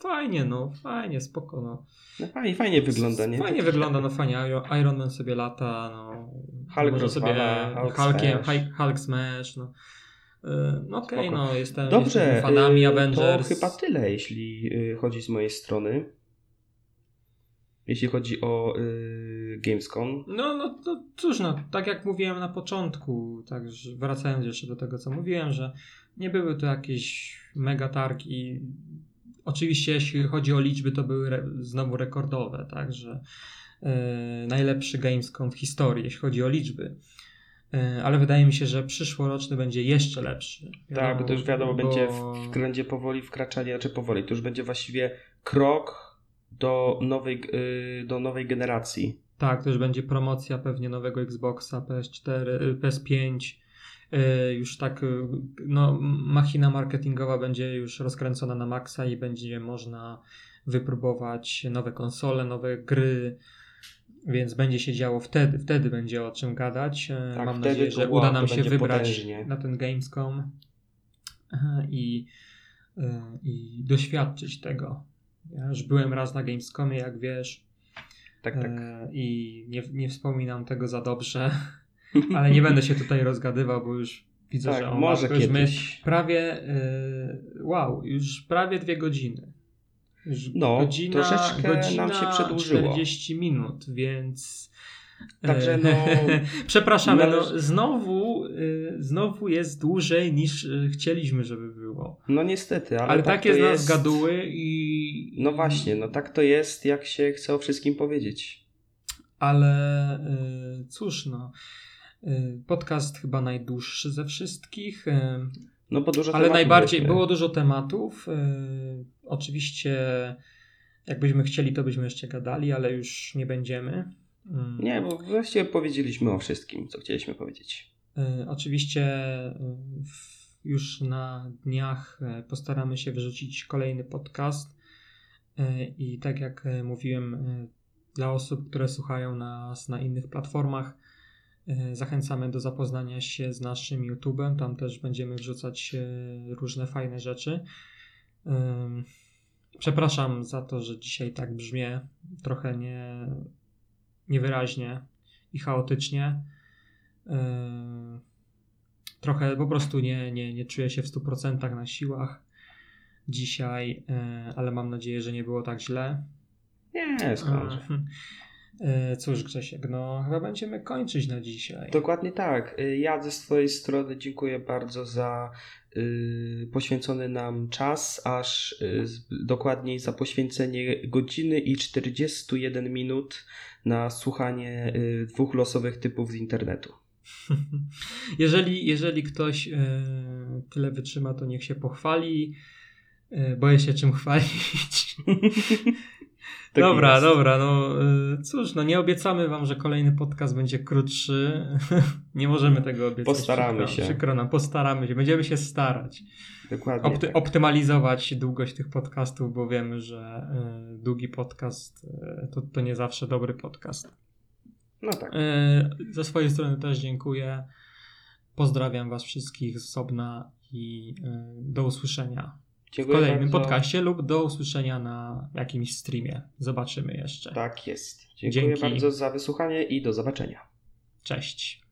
fajnie, no, fajnie, spoko, no. no fajnie, fajnie wygląda, nie? Fajnie wygląda, no fajnie, Iron Man sobie lata, no. Hulk może sobie Hulk Hulkiem, Smash. Hulk Smash, no. No okej, okay, no jestem, Dobrze, jestem fanami y, Avengers. To chyba tyle, jeśli y, chodzi z mojej strony jeśli chodzi o Gamescom. No, no, no cóż, no, tak jak mówiłem na początku, tak wracając jeszcze do tego, co mówiłem, że nie były to jakieś mega targi. Oczywiście, jeśli chodzi o liczby, to były re znowu rekordowe, tak, że y, najlepszy Gamescom w historii, jeśli chodzi o liczby. Y, ale wydaje mi się, że przyszłoroczny będzie jeszcze lepszy. Wiadomo, tak, bo to już wiadomo, bo... będzie, w, będzie powoli wkraczanie, czy powoli, to już będzie właściwie krok do nowej, y, do nowej generacji. Tak, też będzie promocja pewnie nowego Xboxa, PS4, y, PS5. y, Już tak, y, no, machina marketingowa będzie już rozkręcona na maksa i będzie można wypróbować nowe konsole, nowe gry, więc będzie się działo wtedy, wtedy będzie o czym gadać. Tak, Mam nadzieję, że wow, uda nam się wybrać potężnie. na ten Gamescom i, i doświadczyć tego. Ja już byłem raz na Gamescomie, jak wiesz, Tak, tak. e, i nie, nie wspominam tego za dobrze, ale nie będę się tutaj rozgadywał, bo już widzę, tak, że o może matko, już my kiedyś. prawie, e, wow, już prawie dwie godziny. Już No, godzina, troszeczkę nam godzina się przedłużyło. 40 minut, więc. e, Także no, Przepraszamy, należy- no, znowu, znowu jest dłużej niż chcieliśmy, żeby było. No niestety, ale, Ale, tak takie to z nas jest. gaduły i. No właśnie, no tak to jest, jak się chce o wszystkim powiedzieć. Ale y, cóż, no. y, Podcast chyba najdłuższy ze wszystkich. y, No bo dużo Ale najbardziej było dużo tematów. y, Oczywiście, jakbyśmy chcieli, to byśmy jeszcze gadali, ale już nie będziemy. Mm. Nie, bo właściwie powiedzieliśmy o wszystkim, co chcieliśmy powiedzieć. Y, Oczywiście y, już na dniach postaramy się wyrzucić kolejny podcast. Y, I tak jak y, mówiłem, y, dla osób, które słuchają nas na innych platformach, zachęcamy do zapoznania się z naszym YouTube'em. Tam też będziemy wrzucać różne fajne rzeczy. Przepraszam za to, że dzisiaj tak brzmię trochę nie, niewyraźnie i chaotycznie. Trochę po prostu nie, nie, nie czuję się w 100% na siłach dzisiaj, yy, ale mam nadzieję, że nie było tak źle. Nie, skąd. Yy, Cóż, Grzesiek, no chyba będziemy kończyć na dzisiaj. Dokładnie tak. Ja ze swojej strony dziękuję bardzo za y, poświęcony nam czas, aż y, dokładniej za poświęcenie godziny i 41 minut na słuchanie y, dwóch losowych typów z internetu. Jeżeli, jeżeli ktoś tyle wytrzyma, to niech się pochwali. Yy, Boję się czym chwalić. Tak dobra, jest. dobra, no y, cóż, no nie obiecamy wam, że kolejny podcast będzie krótszy. nie możemy tego obiecać. Postaramy przykro, się. Przykro nam, postaramy się, będziemy się starać. Dokładnie. Opty- tak. Optymalizować długość tych podcastów, bo wiemy, że y, długi podcast to, to nie zawsze dobry podcast. No tak. Ze swojej strony też dziękuję. Pozdrawiam was wszystkich z osobna i do usłyszenia w Dziękuję kolejnym bardzo. podcaście lub do usłyszenia na jakimś streamie. Zobaczymy jeszcze. Tak jest. Dziękuję Dzięki. bardzo za wysłuchanie i do zobaczenia. Cześć.